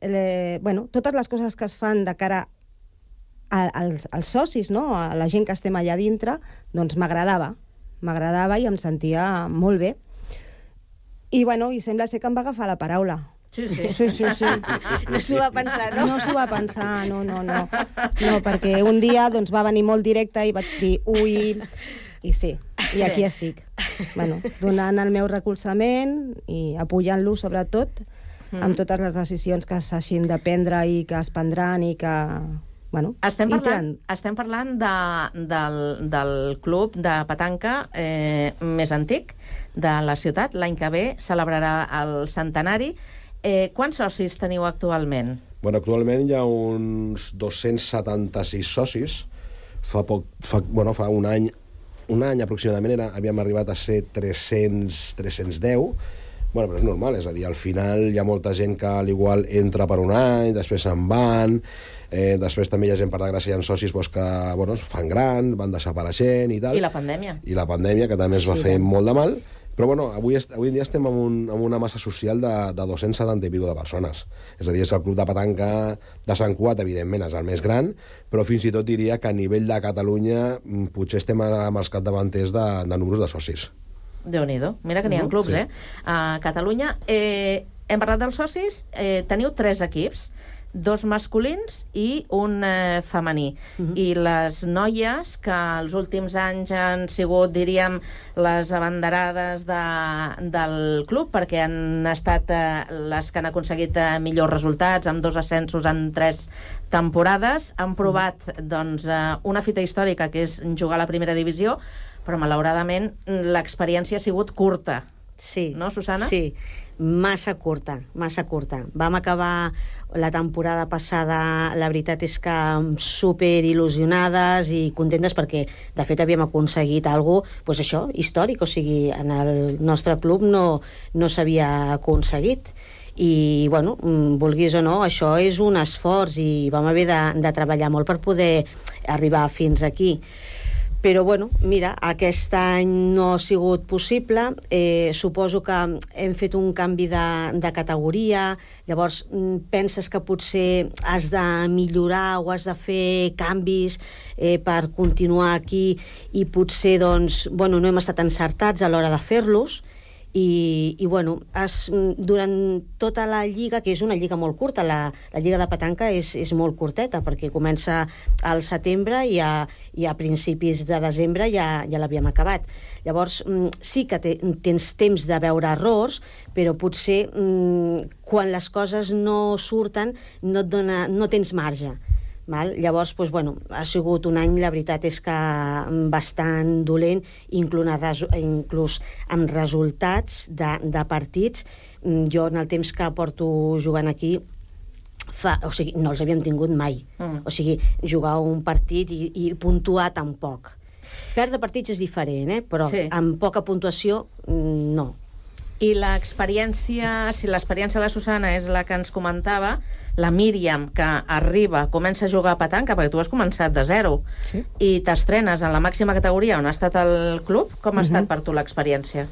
Speaker 14: eh, bueno, totes les coses que es fan de cara a, als, als socis, no? a la gent que estem allà dintre, doncs m'agradava. M'agradava i em sentia molt bé. I, bueno, i sembla ser que em va agafar la paraula.
Speaker 5: Sí, sí.
Speaker 14: Sí, sí, sí.
Speaker 13: No s'ho va pensar, no?
Speaker 14: No s'ho va pensar, no, no, no. No, perquè un dia doncs, va venir molt directe i vaig dir, ui, i sí, i aquí estic. Bueno, donant el meu recolzament i apoyant-lo, sobretot,
Speaker 5: Mm.
Speaker 14: amb totes les decisions que s'hagin de prendre i que es prendran i que... Bueno,
Speaker 5: Estem parlant, estem parlant de, del, del club de petanca eh, més antic de la ciutat. L'any que ve celebrarà el centenari. Eh, quants socis teniu actualment?
Speaker 12: Bueno, actualment hi ha uns 276 socis. Fa, poc, fa, bueno, fa un any, un any aproximadament era, havíem arribat a ser 300, 310. Bueno, però és normal, és a dir, al final hi ha molta gent que al igual entra per un any, després se'n van, eh, després també hi ha gent, per desgràcia, hi ha socis doncs, que bueno, fan grans, van desapareixent i tal.
Speaker 5: I la pandèmia.
Speaker 12: I la pandèmia, que també es va
Speaker 5: Sí,
Speaker 12: fer molt de mal. Però bueno, avui, avui en dia estem en, un, en una massa social de, de 270 i pico de persones. És a dir, és el club de petanca de Sant Cuat, evidentment, és el més gran, però fins i tot diria que a nivell de Catalunya mm, potser estem amb els capdavanters de, de números de socis.
Speaker 5: déu nhi Mira que n'hi ha
Speaker 8: Mhm,
Speaker 5: clubs,
Speaker 8: sí.
Speaker 5: eh? A Catalunya. Eh, hem parlat dels socis. Eh, teniu tres equips dos masculins i un eh, femení. I les noies, que els últims anys han sigut, diríem, les abanderades de, del club, perquè han estat eh, les que han aconseguit eh, millors resultats, amb dos ascensos en tres temporades, han provat doncs, eh, una fita històrica, que és jugar a la primera divisió, però malauradament l'experiència ha sigut curta.
Speaker 13: Sí.
Speaker 5: No, Susana?
Speaker 13: Sí, massa curta, massa curta. Vam acabar la temporada passada, la veritat és que super il·lusionades i contentes perquè, de fet, havíem aconseguit cosa, doncs això, històric, o sigui, en el nostre club no, no s'havia aconseguit i, bueno, mm, vulguis o no, això és un esforç i vam haver de, de treballar molt per poder arribar fins aquí. Però, bueno, mira, aquest any no ha sigut possible. Eh, suposo que hem fet un canvi de, de categoria. Llavors, mm, penses que potser has de millorar o has de fer canvis eh, per continuar aquí i potser, doncs, bueno, no hem estat encertats a l'hora de fer-los i, i bueno, has, durant tota la lliga, que és una lliga molt curta, la, la lliga de petanca és, és molt curteta, perquè comença al setembre i a, i a principis de desembre ja, ja l'havíem acabat. Llavors, mm, sí que te, tens temps de veure errors, però potser mm, quan les coses no surten no, et dona, no tens marge. Val? Llavors, doncs, bueno, ha sigut un any, la veritat és que bastant dolent, inclús, inclús amb resultats de, de partits. Mm, Jo, en el temps que porto jugant aquí, fa, o sigui, no els havíem tingut mai.
Speaker 5: Mm.
Speaker 13: O sigui, jugar un partit i, i puntuar tampoc. Perdre partits és diferent, eh? però
Speaker 5: Sí.
Speaker 13: sí. amb poca puntuació, mm, no.
Speaker 5: I l'experiència, si l'experiència de la Susana és la que ens comentava, la Míriam, que arriba, comença a jugar a petanca, perquè tu has començat de zero,
Speaker 14: Sí.
Speaker 5: i t'estrenes en la màxima categoria on ha estat el club, com ha estat
Speaker 14: Mhm.
Speaker 5: per tu l'experiència?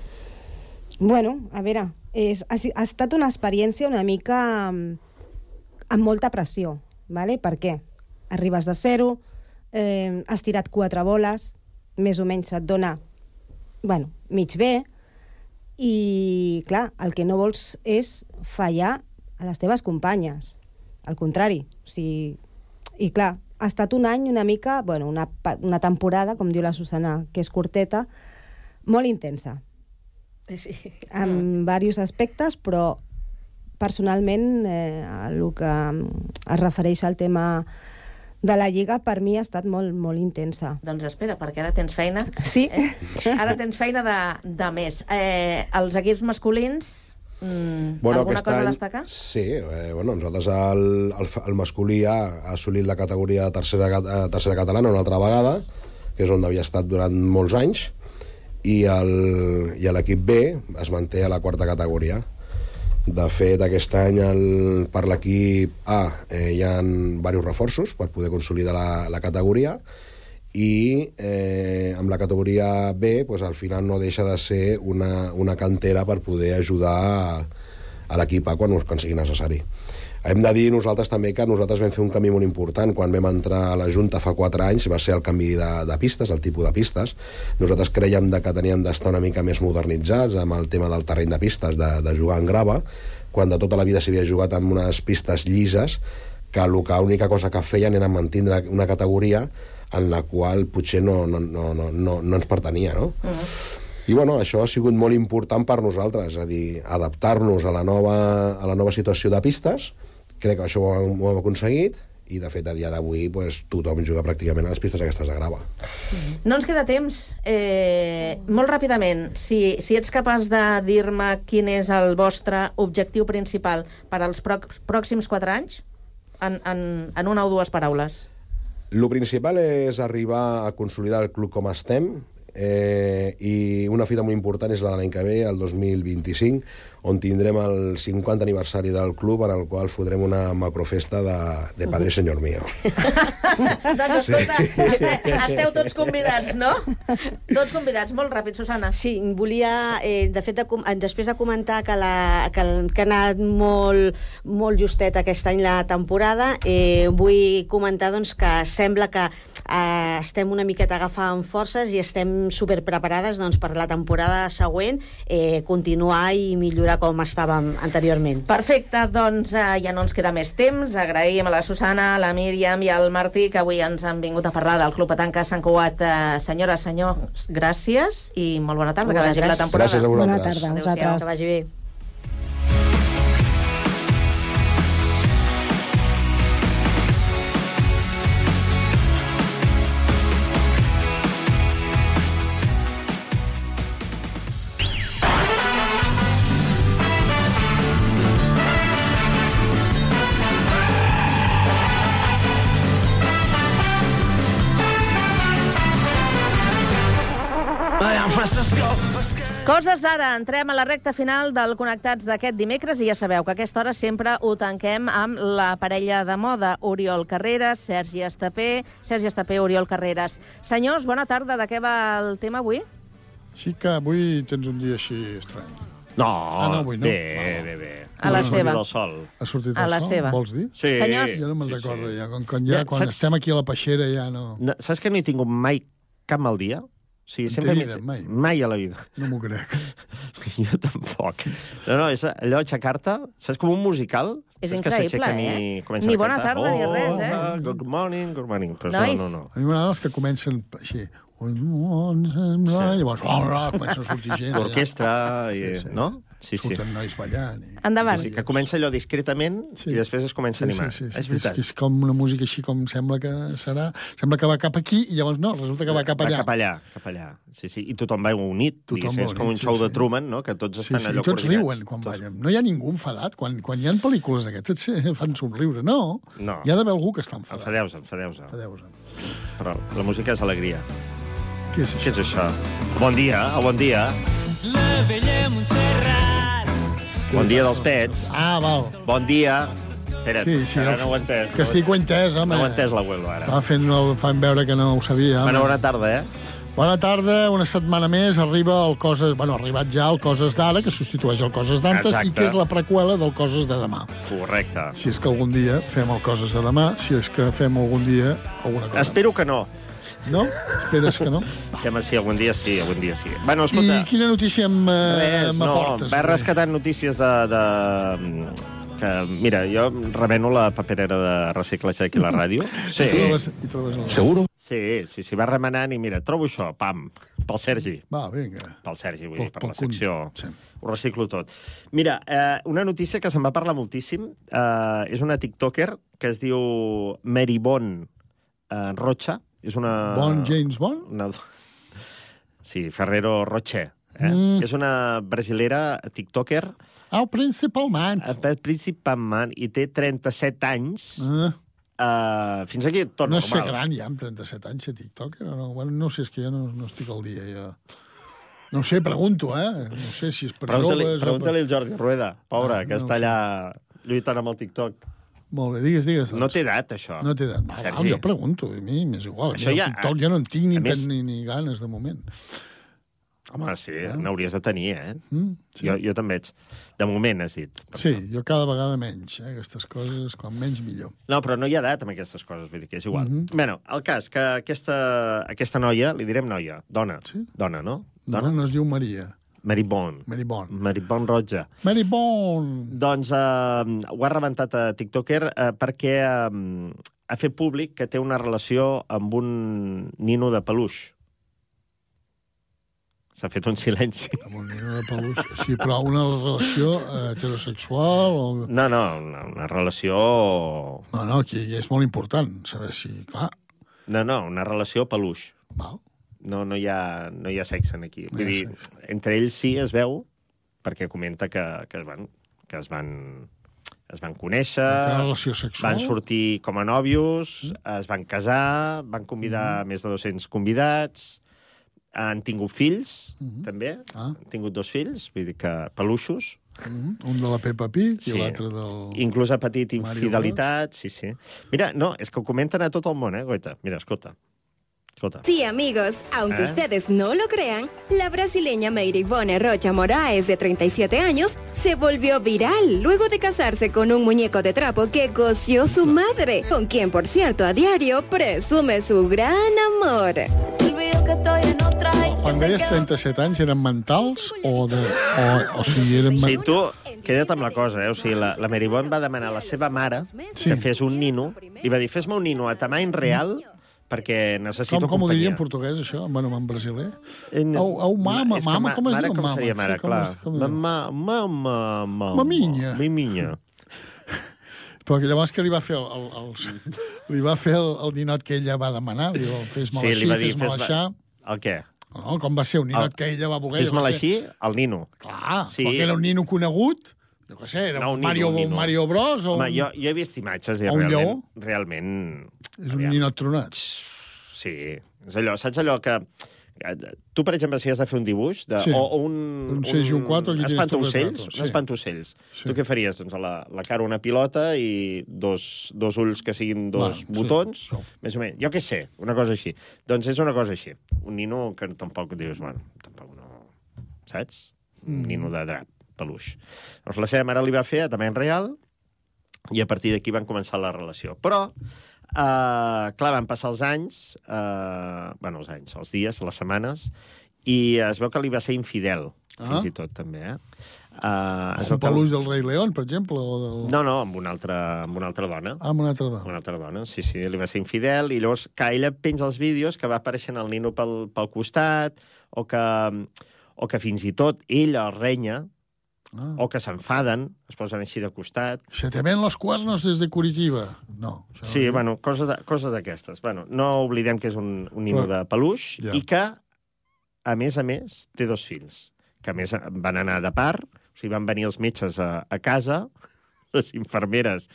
Speaker 14: Bueno, a veure, és, ha, ha estat una experiència una mica mm, amb molta pressió, ¿vale? Per què? Arribes de zero, eh, has tirat quatre boles, més o menys et dona, bueno, mig bé, i, clar, el que no vols és fallar a les teves companyes. Al contrari, o sigui, i clar, ha estat un any una mica, bueno, una, una temporada, com diu la Susana, que és curteta, molt intensa
Speaker 5: Sí.
Speaker 14: en diversos aspectes, però personalment eh, el que mm, es refereix al tema de la Lliga per mi ha estat molt, molt intensa.
Speaker 5: Doncs espera, perquè ara tens feina.
Speaker 14: Sí.
Speaker 5: Eh? Ara tens feina de, de més. Eh, els equips masculins, mm, alguna
Speaker 12: aquest
Speaker 5: cosa
Speaker 12: any-
Speaker 5: a destacar?
Speaker 12: Sí, eh, bueno, nosaltres el, el, el masculí ha, ha assolit la categoria de tercera, eh, tercera catalana una altra vegada, que és on havia estat durant molts anys, i l'equip B es manté a la quarta categoria. De fet, aquest any el, per l'equip A eh, hi ha diversos reforços per poder consolidar la, la categoria i eh, amb la categoria B pues, al final no deixa de ser una, una cantera per poder ajudar a, a l'equip A quan, quan sigui necessari. Hem de dir nosaltres també que nosaltres vam fer un canvi molt important. Quan vam entrar a la Junta fa 4 anys va ser el canvi de, de pistes, el tipus de pistes. Nosaltres creiem de que teníem d'estar una mica més modernitzats amb el tema del terreny de pistes, de, de jugar en grava, quan de tota la vida s'havia jugat amb unes pistes llises que l'única cosa que feien era mantindre una categoria en la qual potser no, no, no, no, no, no ens pertanyia, no? I bueno, això ha sigut molt important per nosaltres, és a dir, adaptar-nos a, la nova, a la nova situació de pistes, crec que això ho hem, ho hem aconseguit, i de fet a dia d'avui pues, tothom juga pràcticament a les pistes aquestes de grava.
Speaker 5: No ens queda temps. Eh, molt ràpidament, si, si ets capaç de dir-me quin és el vostre objectiu principal per als pròxims quatre anys, en, en, en una o dues paraules.
Speaker 12: Lo principal és arribar a consolidar el club com estem, eh, i una fita molt important és la de l'any que ve, el 2025, on tindrem el 50 aniversari del club, en el qual fotrem una macrofesta de, de Padre Señor Mío.
Speaker 5: doncs escolta, esteu, esteu tots convidats, no? Tots convidats. Molt ràpid, Susana.
Speaker 13: Sí, volia, eh, de fet, de, eh, després de comentar que, la, que, el- que ha anat molt, molt justet aquest any la temporada, eh, vull comentar doncs, que sembla que eh, estem una miqueta agafant forces i estem superpreparades doncs, per la temporada següent eh, continuar i millorar com estàvem anteriorment.
Speaker 5: Perfecte, doncs eh, ja no ens queda més temps. Agraïm a la Susana, a la Míriam i al Martí que avui ens han vingut a parlar del Club Petanca Sant Cugat. Eh, senyores, senyors, gràcies i molt bona tarda, que vagi bé la temporada.
Speaker 12: Gràcies a vosaltres.
Speaker 14: Bona tarda a
Speaker 5: Adéu-siau.
Speaker 14: vosaltres.
Speaker 13: Que vagi bé.
Speaker 5: Coses d'ara, entrem a la recta final del Connectats d'aquest dimecres i ja sabeu que a aquesta hora sempre ho tanquem amb la parella de moda, Oriol Carreras, Sergi Estapé, Sergi Estapé, Oriol Carreras. Senyors, bona tarda, de què va el tema avui?
Speaker 15: Sí que avui tens un dia així estrany.
Speaker 16: No,
Speaker 15: Ah, no, avui no.
Speaker 16: bé,
Speaker 15: val.
Speaker 16: bé, bé.
Speaker 5: A la seva.
Speaker 16: del sol.
Speaker 15: Ha sortit
Speaker 5: A
Speaker 15: el
Speaker 5: la
Speaker 15: sol,
Speaker 5: seva.
Speaker 15: vols dir?
Speaker 16: Sí.
Speaker 5: Senyors.
Speaker 15: Ja no me'n
Speaker 16: sí,
Speaker 15: recordo,
Speaker 16: sí.
Speaker 15: ja. Quan, quan, ja,
Speaker 16: Ja,
Speaker 15: quan
Speaker 16: saps-
Speaker 15: estem aquí a la peixera ja no...
Speaker 16: No, saps que no he tingut mai cap mal dia? O sigui, sempre
Speaker 15: vida, mai.
Speaker 16: Mai a la vida.
Speaker 15: No m'ho crec.
Speaker 16: jo tampoc. No, no, és allò aixecar-te, saps, com un musical?
Speaker 5: És
Speaker 16: Saps que
Speaker 5: increïble,
Speaker 16: s'aixequen
Speaker 5: eh?
Speaker 16: I comencen
Speaker 5: Ni bona
Speaker 16: cantar,
Speaker 5: tarda ni res, eh?
Speaker 16: "Oh, Good morning, good morning. Però
Speaker 5: Nois.
Speaker 16: no, no, no.
Speaker 15: A mi m'agrada els que comencen així. I llavors oh, comença a sortir gent.
Speaker 16: L'orquestra, i,
Speaker 15: Sí, sí.
Speaker 16: no? Sí, sí.
Speaker 15: Surten nois ballant. I...
Speaker 5: Endavant.
Speaker 16: Sí, sí, que comença allò discretament
Speaker 15: Sí.
Speaker 16: i després es comença a animar.
Speaker 15: Sí, sí, sí,
Speaker 16: És
Speaker 15: sí. És,
Speaker 16: veritat.
Speaker 15: que és com una música així com sembla que serà... Sembla que va cap aquí i llavors no, resulta que va cap allà.
Speaker 16: Va cap allà, cap allà. Sí, sí. I tothom va unit,
Speaker 15: Tothom
Speaker 16: diguéssim.
Speaker 15: va
Speaker 16: És com un
Speaker 15: unit, sí,
Speaker 16: show de
Speaker 15: sí.
Speaker 16: Truman, no? Que tots
Speaker 15: Sí,
Speaker 16: estan
Speaker 15: sí,
Speaker 16: allò
Speaker 15: i tots
Speaker 16: coordinats.
Speaker 15: riuen quan ballen. No hi ha ningú enfadat. Quan, quan hi ha pel·lícules d'aquestes eh, fan somriure. No,
Speaker 16: No.
Speaker 15: hi ha d'haver algú que està enfadat.
Speaker 16: Enfadeu-se, enfadeu-se.
Speaker 15: Enfadeu-se.
Speaker 16: Però la música és alegria.
Speaker 15: Què és
Speaker 16: Què és això? Bon dia, el bon dia.
Speaker 17: Montserrat.
Speaker 16: Bon dia dels pets.
Speaker 15: Ah, val.
Speaker 16: Bon dia. Espera't,
Speaker 15: Sí, sí,
Speaker 16: ara no ho he entès.
Speaker 15: Que sí que ho he entès, home.
Speaker 16: No ho he entès l'abuelo, ara.
Speaker 15: Estava fent, el, fan veure que no ho sabia.
Speaker 16: Bueno, bona tarda, eh?
Speaker 15: Bona tarda, una setmana més arriba el Coses... Bueno, ha arribat ja el Coses d'ara, que substitueix el Coses d'antes i que és la preqüela del Coses de demà.
Speaker 16: Correcte.
Speaker 15: Si és que algun dia fem el Coses de demà, si és que fem algun dia alguna cosa.
Speaker 16: Espero que no.
Speaker 15: No? Esperes que no?
Speaker 16: Que sí, algun dia sí, algun dia sí. Bueno, escolta...
Speaker 15: I quina notícia eh,
Speaker 16: no,
Speaker 15: m'aportes?
Speaker 16: va rescatant notícies de, de... Que, mira, jo remeno la paperera de reciclatge aquí a la ràdio. Sí.
Speaker 15: I trobes, i trobes el...
Speaker 16: Seguro? Sí, sí, sí, va remenant i mira, trobo això, pam, pel Sergi.
Speaker 15: Va, vinga.
Speaker 16: Pel Sergi, vull
Speaker 15: Pel-
Speaker 16: dir, per la secció.
Speaker 15: Sí.
Speaker 16: Ho reciclo tot. Mira, eh, una notícia que se'n va parlar moltíssim eh, és una tiktoker que es diu Mary Bon eh, Rocha. És una...
Speaker 15: Bon James Bond?
Speaker 16: Una... Sí, Ferrero Rocher. Eh?
Speaker 15: Mm.
Speaker 16: És una brasilera tiktoker
Speaker 15: El principalment.
Speaker 16: eh, principalment i té 37 anys.
Speaker 15: Ah.
Speaker 16: Uh, fins aquí tot
Speaker 15: no
Speaker 16: normal.
Speaker 15: és ser gran ja, amb 37 anys, ser tiktoker o no? Bueno, no sé, és que jo no, no estic al dia, ja. No sé, pregunto, eh? No sé si és per
Speaker 16: Pregunta-li
Speaker 15: joves
Speaker 16: pregunta
Speaker 15: o per...
Speaker 16: al Jordi Rueda, pobre,
Speaker 15: Ah,
Speaker 16: que
Speaker 15: no
Speaker 16: està
Speaker 15: sé.
Speaker 16: allà lluitant amb el TikTok.
Speaker 15: Molt bé, digues, digues. Doncs.
Speaker 16: No té edat, això.
Speaker 15: No té edat.
Speaker 16: Sergi.
Speaker 15: jo pregunto, a mi m'és igual.
Speaker 16: Això
Speaker 15: Això
Speaker 16: ja-
Speaker 15: TikTok ja no en tinc ni,
Speaker 16: més-
Speaker 15: ni, ni ganes, de moment.
Speaker 16: Home, sí, n'hauries de tenir, eh?
Speaker 15: Mm, sí.
Speaker 16: jo, jo també ets. De moment, has dit.
Speaker 15: Sí, jo cada vegada menys, eh? Aquestes coses, quan menys millor.
Speaker 16: No, però no hi ha edat amb aquestes coses, vull dir que és igual.
Speaker 15: Mhm.
Speaker 16: bueno, el cas, que aquesta, aquesta noia, li direm noia, dona, sí? dona, no?
Speaker 15: No, no es diu Maria.
Speaker 16: Mary Bon.
Speaker 15: Mary Bon.
Speaker 16: Mary Bon Roja.
Speaker 15: Mary Bon!
Speaker 16: Doncs eh, ho ha rebentat a TikToker eh, perquè eh, ha fet públic que té una relació amb un nino de peluix. S'ha fet un silenci.
Speaker 15: Amb un nino de peluix. Sí, però una relació eh, heterosexual o...
Speaker 16: No, no, una, una relació...
Speaker 15: No, no, aquí és molt important saber si... Clar,
Speaker 16: No, no, una relació peluix.
Speaker 15: Val.
Speaker 16: No, no, hi ha, no hi ha sexe aquí.
Speaker 15: No
Speaker 16: Vull
Speaker 15: ha
Speaker 16: dir, entre ells sí es veu, perquè comenta que, que, van, que es van es van conèixer,
Speaker 15: Van
Speaker 16: sortir com a nòvios, es van casar, van convidar
Speaker 15: Mm.
Speaker 16: més de 200 convidats, han tingut fills,
Speaker 15: Mhm.
Speaker 16: també,
Speaker 15: Ah.
Speaker 16: han tingut dos fills, vull dir que peluixos,
Speaker 15: Mm, un de la Peppa Pig
Speaker 16: Sí.
Speaker 15: i l'altre del...
Speaker 16: Inclús ha patit
Speaker 15: Mario
Speaker 16: infidelitats, sí, sí. Mira, no, és que ho comenten a tot el món, eh, Goita? Mira, escolta.
Speaker 18: Sí, amigos, aunque
Speaker 16: ¿Eh?
Speaker 18: ustedes no lo crean, la brasileña Meirivone Rocha Moraes, de 37 años, se volvió viral luego de casarse con un muñeco de trapo que coció su madre, con quien, por cierto, a diario presume su gran amor.
Speaker 15: Quan deies 37 anys, eren mentals o, de, o, o sigui, eren...
Speaker 16: Sí, tu, queda't amb la cosa, eh? O sigui, la, la Meribon va demanar a la seva mare
Speaker 15: Sí.
Speaker 16: que fes un nino, i va dir, fes-me un nino a tamany real perquè necessito
Speaker 15: Com, com ho diria en
Speaker 16: companyia.
Speaker 15: portuguès, això? Bueno, en brasiler.
Speaker 16: Eh, no.
Speaker 15: Au, au mama,
Speaker 16: que
Speaker 15: mama,
Speaker 16: ma-
Speaker 15: com es
Speaker 16: mare
Speaker 15: diu
Speaker 16: com
Speaker 15: mama?
Speaker 16: seria mare,
Speaker 15: Sí, com
Speaker 16: clar.
Speaker 15: com?
Speaker 16: Mama, mama, mama.
Speaker 15: Maminya.
Speaker 16: Miminya.
Speaker 15: Però que llavors que li va fer el, el, el, li va fer el, el ninot que ella va demanar, li diu, fes-me
Speaker 16: Sí,
Speaker 15: així,
Speaker 16: va
Speaker 15: fes-me
Speaker 16: fes-me-
Speaker 15: així.
Speaker 16: El què?
Speaker 15: No, com va ser un ninot
Speaker 16: El-
Speaker 15: que ella va voler.
Speaker 16: Fes-me'l
Speaker 15: va ser-
Speaker 16: així, el nino.
Speaker 15: Clar,
Speaker 16: sí.
Speaker 15: perquè era un nino conegut, què sé, era
Speaker 16: No,
Speaker 15: un,
Speaker 16: un nino,
Speaker 15: Mario,
Speaker 16: un nino.
Speaker 15: un Mario Bros o
Speaker 16: Home,
Speaker 15: un...
Speaker 16: jo, jo he vist imatges i
Speaker 15: un
Speaker 16: realment...
Speaker 15: lleó?
Speaker 16: Realment...
Speaker 15: És un ninot tronat.
Speaker 16: Sí, és allò, saps allò que... Tu, per exemple, si has de fer un dibuix de,
Speaker 15: Sí.
Speaker 16: o, o un,
Speaker 15: Un 6 i un 4, aquí tienes tu
Speaker 16: espantaocells,
Speaker 15: retrato, sí.
Speaker 16: un espantaocells.
Speaker 15: Sí.
Speaker 16: Tu què faries? Doncs a la, la cara una pilota i dos, dos ulls que siguin dos
Speaker 15: Va, sí.
Speaker 16: botons, més o menys. Jo què sé, una cosa així. Doncs és una cosa així. Un nino que tampoc dius, bueno, tampoc no... Saps? Un
Speaker 15: Mm.
Speaker 16: nino de drap, peluix. Doncs la seva mare li va fer a tamany real i a partir d'aquí van començar la relació. Però, eh, clar, van passar els anys, eh, bueno, els anys, els dies, les setmanes, i es veu que li va ser infidel,
Speaker 15: Ah.
Speaker 16: fins i tot, també, eh? Uh, es
Speaker 15: Un peluix del rei León, per exemple, o del...
Speaker 16: No, no, amb una altra, amb una altra dona.
Speaker 15: Ah, amb una altra dona.
Speaker 16: Una altra dona, sí, sí, li va ser infidel, i llavors que ella penja els vídeos que va apareixent el nino pel, pel costat, o que, o que fins i tot ella el renya,
Speaker 15: Ah.
Speaker 16: o que s'enfaden, es posen així de costat.
Speaker 15: Se te ven los cuernos desde Curitiba. No.
Speaker 16: Sí,
Speaker 15: no.
Speaker 16: bueno, coses, de, d'aquestes. Bueno, no oblidem que és un, un nino de peluix
Speaker 15: Ja.
Speaker 16: i que, a més a més, té dos fills, que a més van anar de part, o sigui, van venir els metges a, a casa, les infermeres,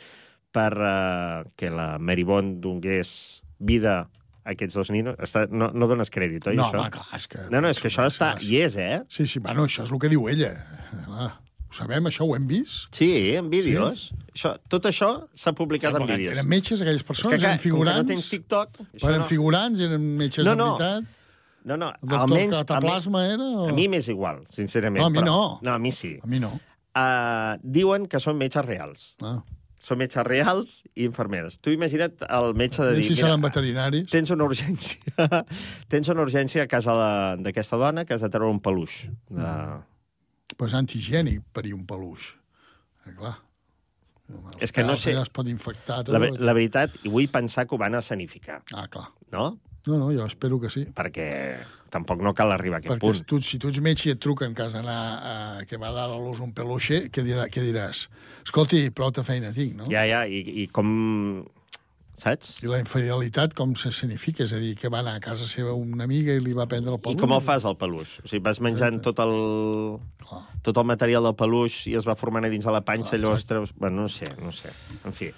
Speaker 16: per uh, que la Mary Bond donés vida aquests dos ninos. Està, no, no dones crèdit, oi,
Speaker 15: No,
Speaker 16: això?
Speaker 15: home, clar, és que...
Speaker 16: No, no, és que això està... Hi és, eh?
Speaker 15: Sí, sí, bueno, això és el que diu ella. Clar, ho sabem, això ho hem vist.
Speaker 16: Sí, en vídeos. Sí. Això, tot això s'ha publicat en vídeos.
Speaker 15: Eren metges, aquelles persones,
Speaker 16: clar,
Speaker 15: eren figurants.
Speaker 16: Com que no tens TikTok...
Speaker 15: eren
Speaker 16: no.
Speaker 15: figurants, eren metges
Speaker 16: No,
Speaker 15: de
Speaker 16: no.
Speaker 15: veritat.
Speaker 16: No, no,
Speaker 15: El doctor
Speaker 16: almenys...
Speaker 15: Cataplasma
Speaker 16: a mi,
Speaker 15: era o-
Speaker 16: A mi m'és igual, sincerament.
Speaker 15: No, a mi
Speaker 16: però-
Speaker 15: no.
Speaker 16: No, a mi sí.
Speaker 15: A mi no.
Speaker 16: Uh, diuen que són metges reals.
Speaker 15: Ah.
Speaker 16: Són metges reals i infermeres. Tu imagina't el metge de dir...
Speaker 15: si seran veterinaris.
Speaker 16: Tens una urgència, tens una urgència a casa de- d'aquesta dona que has de treure un peluix. De...
Speaker 15: Pues antihigiènic per un peluix. Eh, clar.
Speaker 16: És que no sé...
Speaker 15: Allà es pot infectar tot.
Speaker 16: La, ve- la veritat, i vull pensar que ho van escenificar.
Speaker 15: Ah, clar.
Speaker 16: No?
Speaker 15: No, no, jo espero que sí.
Speaker 16: Perquè tampoc no cal arribar a aquest
Speaker 15: Perquè
Speaker 16: punt.
Speaker 15: tu, si tu ets metge i et truquen que has d'anar a, que va dar a l'ús un peluixe, què, dirà, què diràs? Escolti, prou de feina tinc, no?
Speaker 16: Ja, ja, i, i com... Saps?
Speaker 15: I la infidelitat com se significa? És a dir, que va anar a casa seva una amiga i li va prendre el
Speaker 16: I
Speaker 15: peluix?
Speaker 16: com el fas, el peluix? O sigui, vas menjant tot el, tot el material del peluix i es va formant a dins de la panxa, llavors treus... Bueno, no sé, no sé. En fi.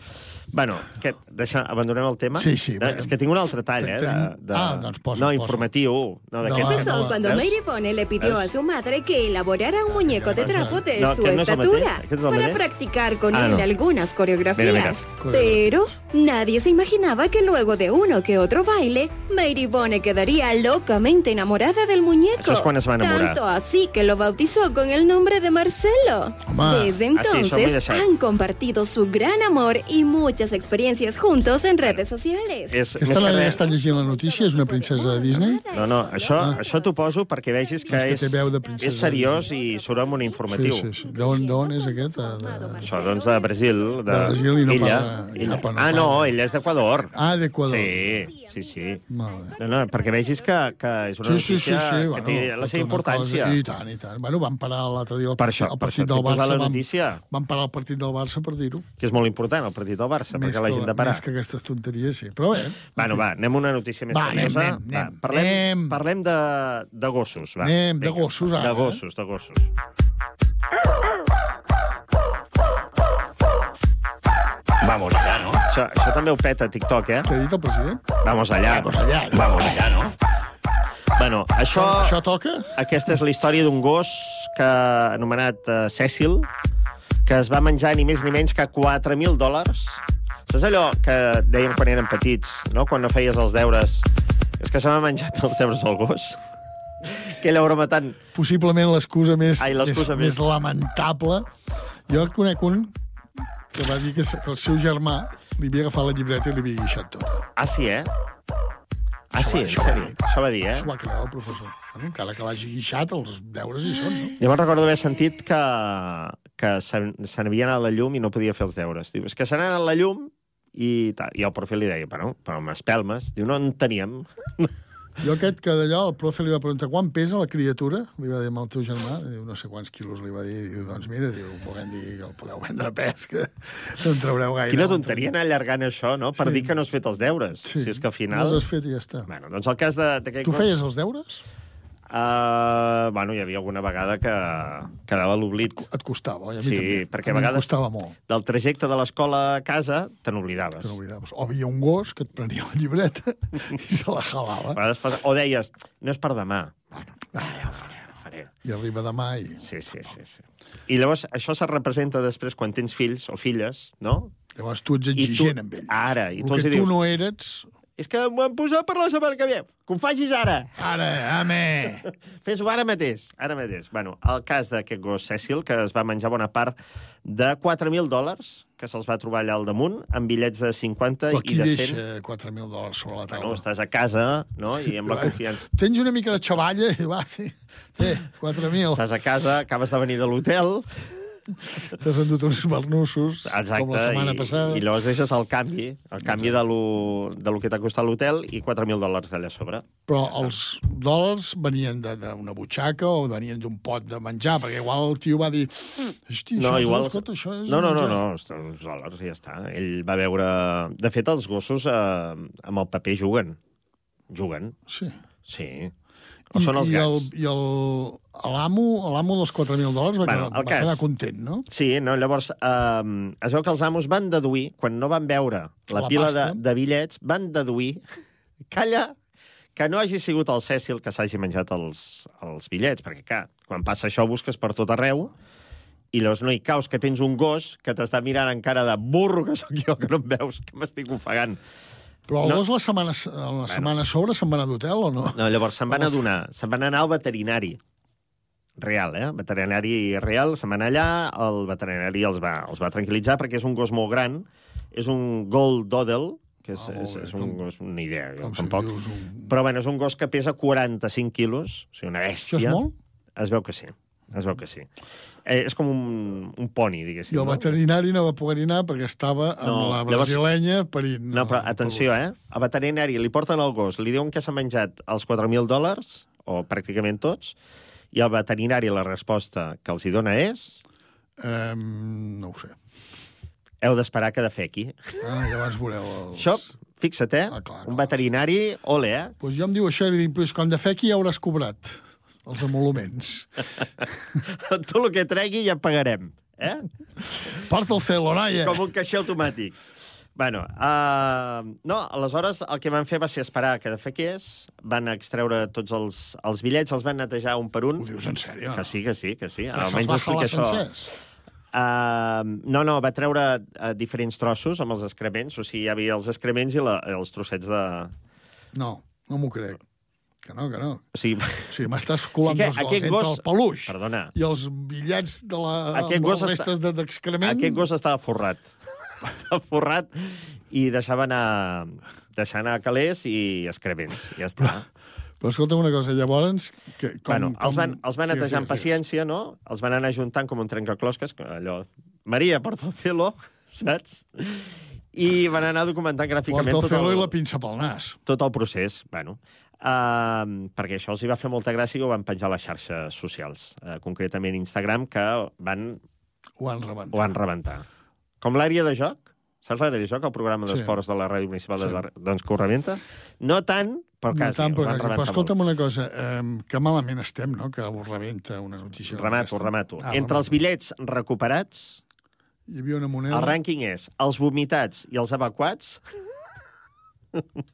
Speaker 16: Bueno, què, deixa, abandonem el tema?
Speaker 15: Sí, sí,
Speaker 16: Eh, és que tinc un altre tall, eh? De, de...
Speaker 15: Ah, doncs posa,
Speaker 16: No,
Speaker 15: posa.
Speaker 16: informatiu. No,
Speaker 15: De
Speaker 18: ¿Qué
Speaker 16: d'aquests-
Speaker 18: pasó cuando
Speaker 16: Veus?
Speaker 18: Mary Bone le pidió a su madre que elaborara un muñeco de trapo de
Speaker 16: No,
Speaker 18: su
Speaker 16: que no es
Speaker 18: estatura para practicar con
Speaker 16: Ah,
Speaker 18: él
Speaker 16: no.
Speaker 18: algunas coreografías?
Speaker 16: Mira, mira.
Speaker 18: Pero nadie se imaginaba que luego de uno que otro baile, Mary Bone quedaría locamente enamorada del muñeco.
Speaker 16: Això és quan es va enamorar.
Speaker 18: Tanto así que lo bautizó con el nombre de Marcelo.
Speaker 16: Home.
Speaker 18: Desde entonces han compartido su gran amor y muchas experiencias juntos en redes sociales.
Speaker 16: És,
Speaker 15: Aquesta la
Speaker 16: res...
Speaker 15: està llegint la notícia és una princesa de Disney?
Speaker 16: No, no, això, ah. això t'ho poso perquè vegis que,
Speaker 15: És que
Speaker 16: és,
Speaker 15: veu de princesa
Speaker 16: és seriós i surt amb un informatiu.
Speaker 15: Sí, sí, sí. D'on d'on és aquest? De, de...
Speaker 16: Això, doncs, de Brasil. De,
Speaker 15: De Brasil i no
Speaker 16: ella,
Speaker 15: parla-
Speaker 16: ella.
Speaker 15: ah, però no
Speaker 16: ah, no, ella és d'Equador.
Speaker 15: Ah, d'Equador.
Speaker 16: Sí, sí, sí.
Speaker 15: Molt bé.
Speaker 16: No, no, perquè vegis que, que és una
Speaker 15: Sí, sí, sí,
Speaker 16: notícia
Speaker 15: sí,
Speaker 16: que
Speaker 15: bueno,
Speaker 16: té la
Speaker 15: tota
Speaker 16: seva
Speaker 15: una
Speaker 16: importància.
Speaker 15: Cosa, I tant, i tant. Bueno, van parar l'altre dia el,
Speaker 16: Per això,
Speaker 15: el
Speaker 16: per
Speaker 15: partit
Speaker 16: això
Speaker 15: del
Speaker 16: posat
Speaker 15: Barça.
Speaker 16: la
Speaker 15: Van,
Speaker 16: notícia.
Speaker 15: van parar el partit del Barça per dir-ho.
Speaker 16: Que és molt important, el partit del Barça,
Speaker 15: Més
Speaker 16: perquè l'hagin
Speaker 15: que-
Speaker 16: de parar.
Speaker 15: Més que aquestes tonteries, sí. Però bé,
Speaker 16: Bueno, va, anem a una notícia més
Speaker 15: Va, anem,
Speaker 16: seriosa.
Speaker 15: anem,
Speaker 16: Va,
Speaker 15: anem.
Speaker 16: parlem,
Speaker 15: Anem.
Speaker 16: parlem de, de gossos. Va.
Speaker 15: Anem, de
Speaker 16: Vinga.
Speaker 15: gossos, ara,
Speaker 16: De
Speaker 15: eh?
Speaker 16: gossos, de gossos.
Speaker 19: Vamos allá.
Speaker 16: Això, això també ho peta TikTok, eh?
Speaker 15: Què ha dit el president?
Speaker 16: Vamos allá.
Speaker 15: Vamos allá.
Speaker 19: Vamos allá, ¿no?
Speaker 16: Bueno, això...
Speaker 15: Això toca?
Speaker 16: Aquesta és la història d'un gos que anomenat uh, Cecil, que es va menjar ni més ni menys que 4.000 dòlars. Saps allò que deien quan eren petits, no? quan no feies els deures? És que se m'ha menjat els deures al gos. Aquella broma tan...
Speaker 15: Possiblement l'excusa més,
Speaker 16: Ai,
Speaker 15: més,
Speaker 16: més-
Speaker 15: més lamentable. Jo conec un que va dir que el seu germà li havia agafat la llibreta i li havia guixat tot.
Speaker 16: Ah, sí, eh? Ah,
Speaker 15: Això
Speaker 16: sí,
Speaker 15: va-
Speaker 16: en
Speaker 15: això va
Speaker 16: sèrio?
Speaker 15: dir.
Speaker 16: Això va dir, eh?
Speaker 15: Això va creure el professor. Bueno, encara que l'hagi guixat, els deures hi són, no?
Speaker 16: Jo me'n recordo haver sentit que, que se se n'havia anat a la llum i no podia fer els deures. Diu, és que se n'ha anat a la llum i, tal. I el profe li deia, però, però amb espelmes. Diu, no en teníem.
Speaker 15: Jo aquest que d'allò, el profe li va preguntar quan pesa la criatura, li va dir amb el teu germà, diu, no sé quants quilos li va dir, diu, doncs mira, diu, podem dir que el podeu vendre a pes, que no en traureu gaire.
Speaker 16: Quina tonteria anar allargant això, no? Per
Speaker 15: Sí.
Speaker 16: dir que no has fet els deures.
Speaker 15: Sí.
Speaker 16: Si és que al
Speaker 15: No
Speaker 16: final...
Speaker 15: els has fet i ja està.
Speaker 16: Bueno, doncs el cas de- d'aquest
Speaker 15: Tu feies els deures?
Speaker 16: Uh, bueno, hi havia alguna vegada que quedava l'oblit.
Speaker 15: Et costava, oi? A mi
Speaker 16: Sí,
Speaker 15: també.
Speaker 16: perquè
Speaker 15: A
Speaker 16: a vegades
Speaker 15: costava molt.
Speaker 16: del trajecte de l'escola a casa te n'oblidaves.
Speaker 15: Te n'oblidaves. O havia un gos que et prenia la llibreta i se la jalava.
Speaker 16: Pas... O deies, no és per demà. Bueno,
Speaker 15: ah,
Speaker 16: ja ho faré, ho faré.
Speaker 15: I arriba demà i...
Speaker 16: Sí, sí, sí. sí. I llavors això se representa després quan tens fills o filles, no?
Speaker 15: Llavors tu ets
Speaker 16: I tu-
Speaker 15: exigent amb ells.
Speaker 16: Ara, i
Speaker 15: El
Speaker 16: tu
Speaker 15: que tu
Speaker 16: dius...
Speaker 15: no eres...
Speaker 16: És que m'ho han posat per la setmana que ve. Que ho facis ara.
Speaker 15: Ara, home!
Speaker 16: Fes-ho ara mateix. Ara mateix. Bueno, el cas d'aquest gos Cecil, que es va menjar bona part de 4.000 dòlars, que se'ls va trobar allà al damunt, amb bitllets de 50
Speaker 15: Però
Speaker 16: i
Speaker 15: qui
Speaker 16: de 100.
Speaker 15: deixa 4.000 dòlars sobre la taula?
Speaker 16: Bueno, estàs a casa, no?, i amb la confiança.
Speaker 15: Tens una mica de xavalla i va, sí. Té, 4.000.
Speaker 16: Estàs a casa, acabes de venir de l'hotel...
Speaker 15: T'has endut uns barnussos,
Speaker 16: Exacte,
Speaker 15: com la setmana
Speaker 16: i,
Speaker 15: passada.
Speaker 16: i llavors deixes el canvi, el canvi de lo, de lo que t'ha costat l'hotel i 4.000 dòlars d'allà sobre.
Speaker 15: Però els dòlars venien d'una butxaca o venien d'un pot de menjar, perquè igual el tio va dir... Hosti,
Speaker 16: No,
Speaker 15: això,
Speaker 16: igual...
Speaker 15: escolta, això és
Speaker 16: no, no, no,
Speaker 15: menjar."
Speaker 16: no, està, uns dòlars ja està. Ell va veure... De fet, els gossos eh, amb el paper juguen. Juguen.
Speaker 15: Sí.
Speaker 16: Sí. O són els
Speaker 15: I,
Speaker 16: gats.
Speaker 15: el, i el, l'amo dels 4.000 dòlars va,
Speaker 16: Bueno,
Speaker 15: quedar, va
Speaker 16: cas-
Speaker 15: quedar content, no?
Speaker 16: Sí, no, llavors eh, es veu que els amos van deduir, quan no van veure la,
Speaker 15: La
Speaker 16: pila de,
Speaker 15: pasta.
Speaker 16: de bitllets, van deduir, calla, que no hagi sigut el Cècil que s'hagi menjat els, els bitllets, perquè, clar, quan passa això busques per tot arreu i llavors no hi caus que tens un gos que t'està mirant en cara de burro que sóc jo, que no em veus, que m'estic ofegant.
Speaker 15: Però el
Speaker 16: No.
Speaker 15: gos la setmana, la setmana a sobre se'n va anar d'hotel o no?
Speaker 16: No, llavors se'n van adonar, se'n van anar al veterinari. Real, eh? Veterinari real, se'n van allà, el veterinari els va, els va tranquil·litzar perquè és un gos molt gran, és un Gold Doodle, que és,
Speaker 15: Ah,
Speaker 16: és, és un
Speaker 15: com-
Speaker 16: gos, una idea, jo
Speaker 15: com si
Speaker 16: tampoc.
Speaker 15: dius un-
Speaker 16: Però bueno, és un gos que pesa 45 quilos, o sigui, una bèstia.
Speaker 15: Això és molt?
Speaker 16: Es veu que sí, es veu que sí. Eh, és com un, un poni, diguéssim.
Speaker 15: I el
Speaker 16: no?
Speaker 15: veterinari no va poder anar perquè estava amb
Speaker 16: No,
Speaker 15: la
Speaker 16: llavors-
Speaker 15: brasilenya parint.
Speaker 16: No, però atenció, eh? Al veterinari li porten el gos, li diuen que s'ha menjat els 4.000 dòlars, o pràcticament tots, i el veterinari la resposta que els hi dona és...
Speaker 15: Um, no ho sé.
Speaker 16: Heu d'esperar que defequi.
Speaker 15: Ah, llavors veureu... Els...
Speaker 16: Això, fixa't, eh? Ah, clar, un veterinari, ole, eh?
Speaker 15: Pues jo em diu això i li dic, pues, quan de fequi ja hauràs cobrat els emoluments.
Speaker 16: Tot el que tregui ja pagarem, eh?
Speaker 15: Porta el celoraya.
Speaker 16: Com un caixer automàtic. Bueno, uh, no, aleshores el que van fer va ser esperar que defequés, van extreure tots els, els bitllets, els van netejar un per un. Ho
Speaker 15: dius en sèrio?
Speaker 16: Que sí, que sí, que sí.
Speaker 15: Però se'ls
Speaker 16: Almenys
Speaker 15: va
Speaker 16: explica això.
Speaker 15: sencers?
Speaker 16: Uh, no, no, va treure uh, diferents trossos amb els excrements, o sigui, hi havia els excrements i la, els trossets de...
Speaker 15: No, no m'ho crec. Que no, que no.
Speaker 16: O sigui,
Speaker 15: m'estàs colant
Speaker 16: Sí
Speaker 15: dos
Speaker 16: aquest
Speaker 15: entre
Speaker 16: gos-
Speaker 15: el peluix
Speaker 16: Perdona.
Speaker 15: i els bitllets de la...
Speaker 16: Aquest
Speaker 15: amb
Speaker 16: gos
Speaker 15: les
Speaker 16: està-
Speaker 15: restes d'excrement.
Speaker 16: Aquest gos estava forrat. estava forrat i deixava anar, deixar anar calés i excrements. Ja està.
Speaker 15: Però escolta una cosa, llavors... Que, com,
Speaker 16: bueno, els van,
Speaker 15: com...
Speaker 16: els van netejar amb paciència, no? Els van anar juntant com un trencaclosques, que allò... Maria, porta el celo, saps? I van anar documentant gràficament
Speaker 15: Porta el
Speaker 16: tot el,
Speaker 15: i la pinça pel nas.
Speaker 16: tot el procés. Bueno, uh, perquè això els hi va fer molta gràcia i ho van penjar a les xarxes socials, uh, concretament Instagram, que van,
Speaker 15: Ho han rebentat.
Speaker 16: ho van rebentar. Com l'àrea de joc, saps l'àrea de joc, el programa
Speaker 15: Sí.
Speaker 16: d'esports de la Ràdio Municipal
Speaker 15: Sí.
Speaker 16: de la... doncs que ho rebenta? No tant, però
Speaker 15: No
Speaker 16: quasi.
Speaker 15: tant,
Speaker 16: ho
Speaker 15: però,
Speaker 16: van
Speaker 15: quasi. però
Speaker 16: rebentar
Speaker 15: escolta'm una cosa, eh, que malament estem, no?, que ho rebenta una notícia.
Speaker 16: Remato, remato.
Speaker 15: Ah,
Speaker 16: Entre els bitllets recuperats,
Speaker 15: Hi havia una moneda...
Speaker 16: el rànquing és els vomitats i els evacuats.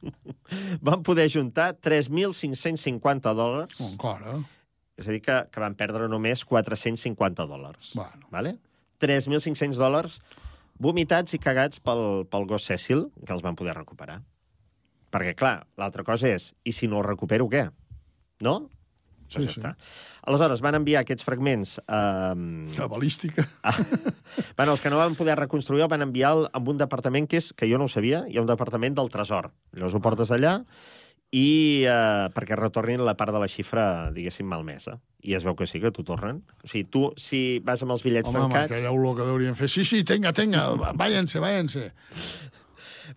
Speaker 16: van poder juntar 3.550 dòlars.
Speaker 15: Encara.
Speaker 16: És a dir, que, que van perdre només 450 dòlars.
Speaker 15: Bueno.
Speaker 16: Vale? 3.500 dòlars vomitats i cagats pel, pel gos Cecil, que els van poder recuperar. Perquè, clar, l'altra cosa és, i si no el recupero, què? No?
Speaker 15: Sí,
Speaker 16: Pues ja
Speaker 15: sí.
Speaker 16: està. Aleshores, van enviar aquests fragments... Eh,
Speaker 15: La balística.
Speaker 16: Ah, bueno, els que no van poder reconstruir el van enviar amb un departament que és, que jo no ho sabia, hi ha un departament del Tresor. Llavors ho portes allà i eh, perquè retornin la part de la xifra, diguéssim, malmesa. I es veu que sí, que t'ho tornen. O sigui, tu, si vas amb els bitllets
Speaker 15: Home,
Speaker 16: tancats...
Speaker 15: aquella olor que deurien fer. Sí, sí, tenga, tenga, váyanse, váyanse.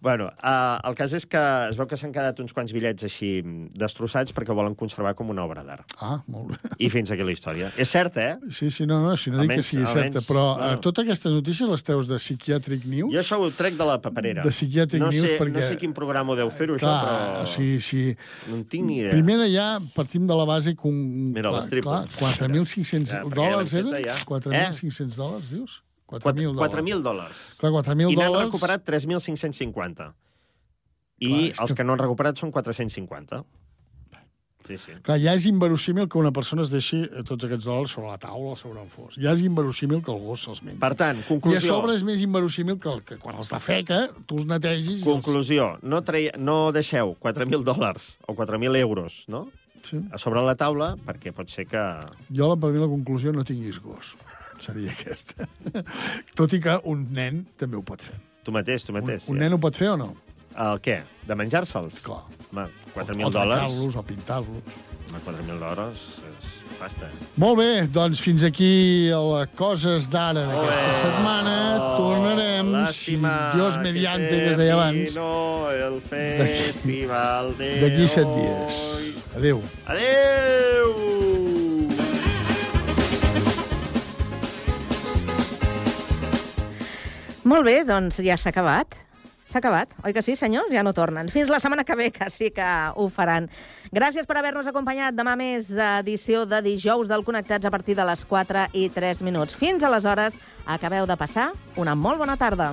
Speaker 16: Bueno, uh, el cas és que es veu que s'han quedat uns quants bitllets així destrossats perquè volen conservar com una obra d'art.
Speaker 15: Ah, molt bé.
Speaker 16: I fins aquí la història. És cert, eh?
Speaker 15: Sí, sí, no, no, si no dic que
Speaker 16: Almenys-
Speaker 15: sigui certa,
Speaker 16: almenys,
Speaker 15: però
Speaker 16: bueno.
Speaker 15: eh, totes aquestes notícies les treus de Psychiatric News?
Speaker 16: Jo això ho trec de la paperera.
Speaker 15: De Psychiatric
Speaker 16: no
Speaker 15: News,
Speaker 16: sé,
Speaker 15: perquè-
Speaker 16: No sé quin programa ho deu fer-ho, això, però...
Speaker 15: sí, sí.
Speaker 16: No en tinc ni idea.
Speaker 15: Primera ja partim de la base que un...
Speaker 16: Mira,
Speaker 15: clar,
Speaker 16: les triples.
Speaker 15: clar, 4.500
Speaker 16: Ja,
Speaker 15: dòlars eren?
Speaker 16: fet, ja.
Speaker 15: 4.500 dòlars, dius?
Speaker 16: 4.000
Speaker 15: 4.000
Speaker 16: dòlars.
Speaker 15: Clar, 4.000
Speaker 16: I n'han
Speaker 15: dòlars...
Speaker 16: recuperat 3.550. I
Speaker 15: Clar,
Speaker 16: els
Speaker 15: que-
Speaker 16: que... no han recuperat són 450. Sí, sí.
Speaker 15: Clar, ja és inverosímil que una persona es deixi eh, tots aquests dòlars sobre la taula o sobre un fos. Ja és inverosímil que el gos se'ls mengi.
Speaker 16: Per tant,
Speaker 15: I a
Speaker 16: conclusió.
Speaker 15: sobre és més inverosímil que, el, que quan els defeca, tu els netegis... i els-
Speaker 16: Conclusió. No, trai... no deixeu 4.000 dòlars o 4.000 euros, no?
Speaker 15: Sí.
Speaker 16: A sobre la taula, perquè pot ser que...
Speaker 15: Jo, per mi, la conclusió, no tinguis gos. Seria aquesta. Tot i que un nen també ho pot fer.
Speaker 16: Tu mateix, tu mateix.
Speaker 15: Un nen ho pot fer o no?
Speaker 16: El què? De menjar-se'ls?
Speaker 15: Clar.
Speaker 16: Home,
Speaker 15: O
Speaker 16: 4.000 dòlars...
Speaker 15: o pintar-los.
Speaker 16: Home, 4.000 dòlars és pasta.
Speaker 15: Molt bé, doncs fins aquí les coses d'ara d'aquesta setmana. Tornarem, si Dios mediante, que es deia abans,
Speaker 16: No, el festival de
Speaker 15: d'aquí set dies. Adéu.
Speaker 16: Adéu!
Speaker 5: Molt bé, doncs ja s'ha acabat. S'ha acabat, oi que sí, senyors? Ja no tornen. Fins la setmana que ve, que sí que ho faran. Gràcies per haver-nos acompanyat. Demà més edició de dijous del Connectats a partir de les 4 i 3 minuts. Fins aleshores, acabeu de passar una molt bona tarda.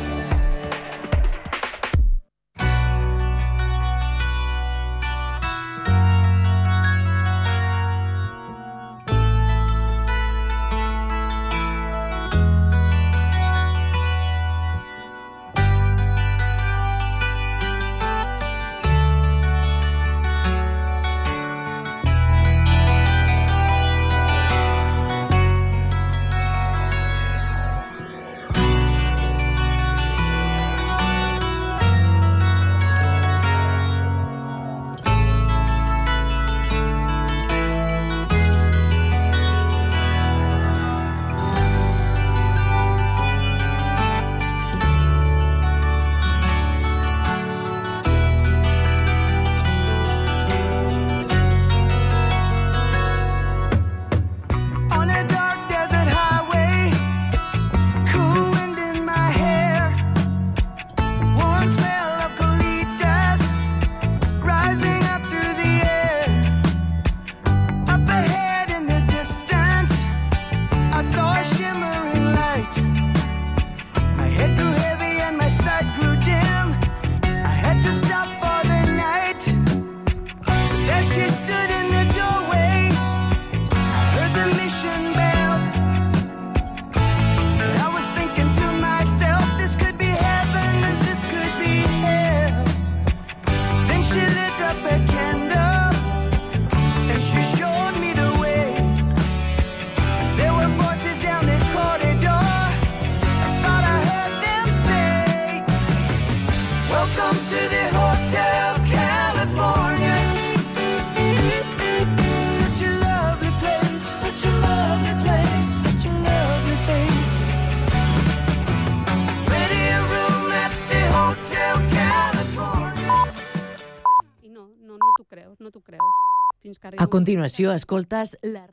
Speaker 20: Continuació, escoltes la...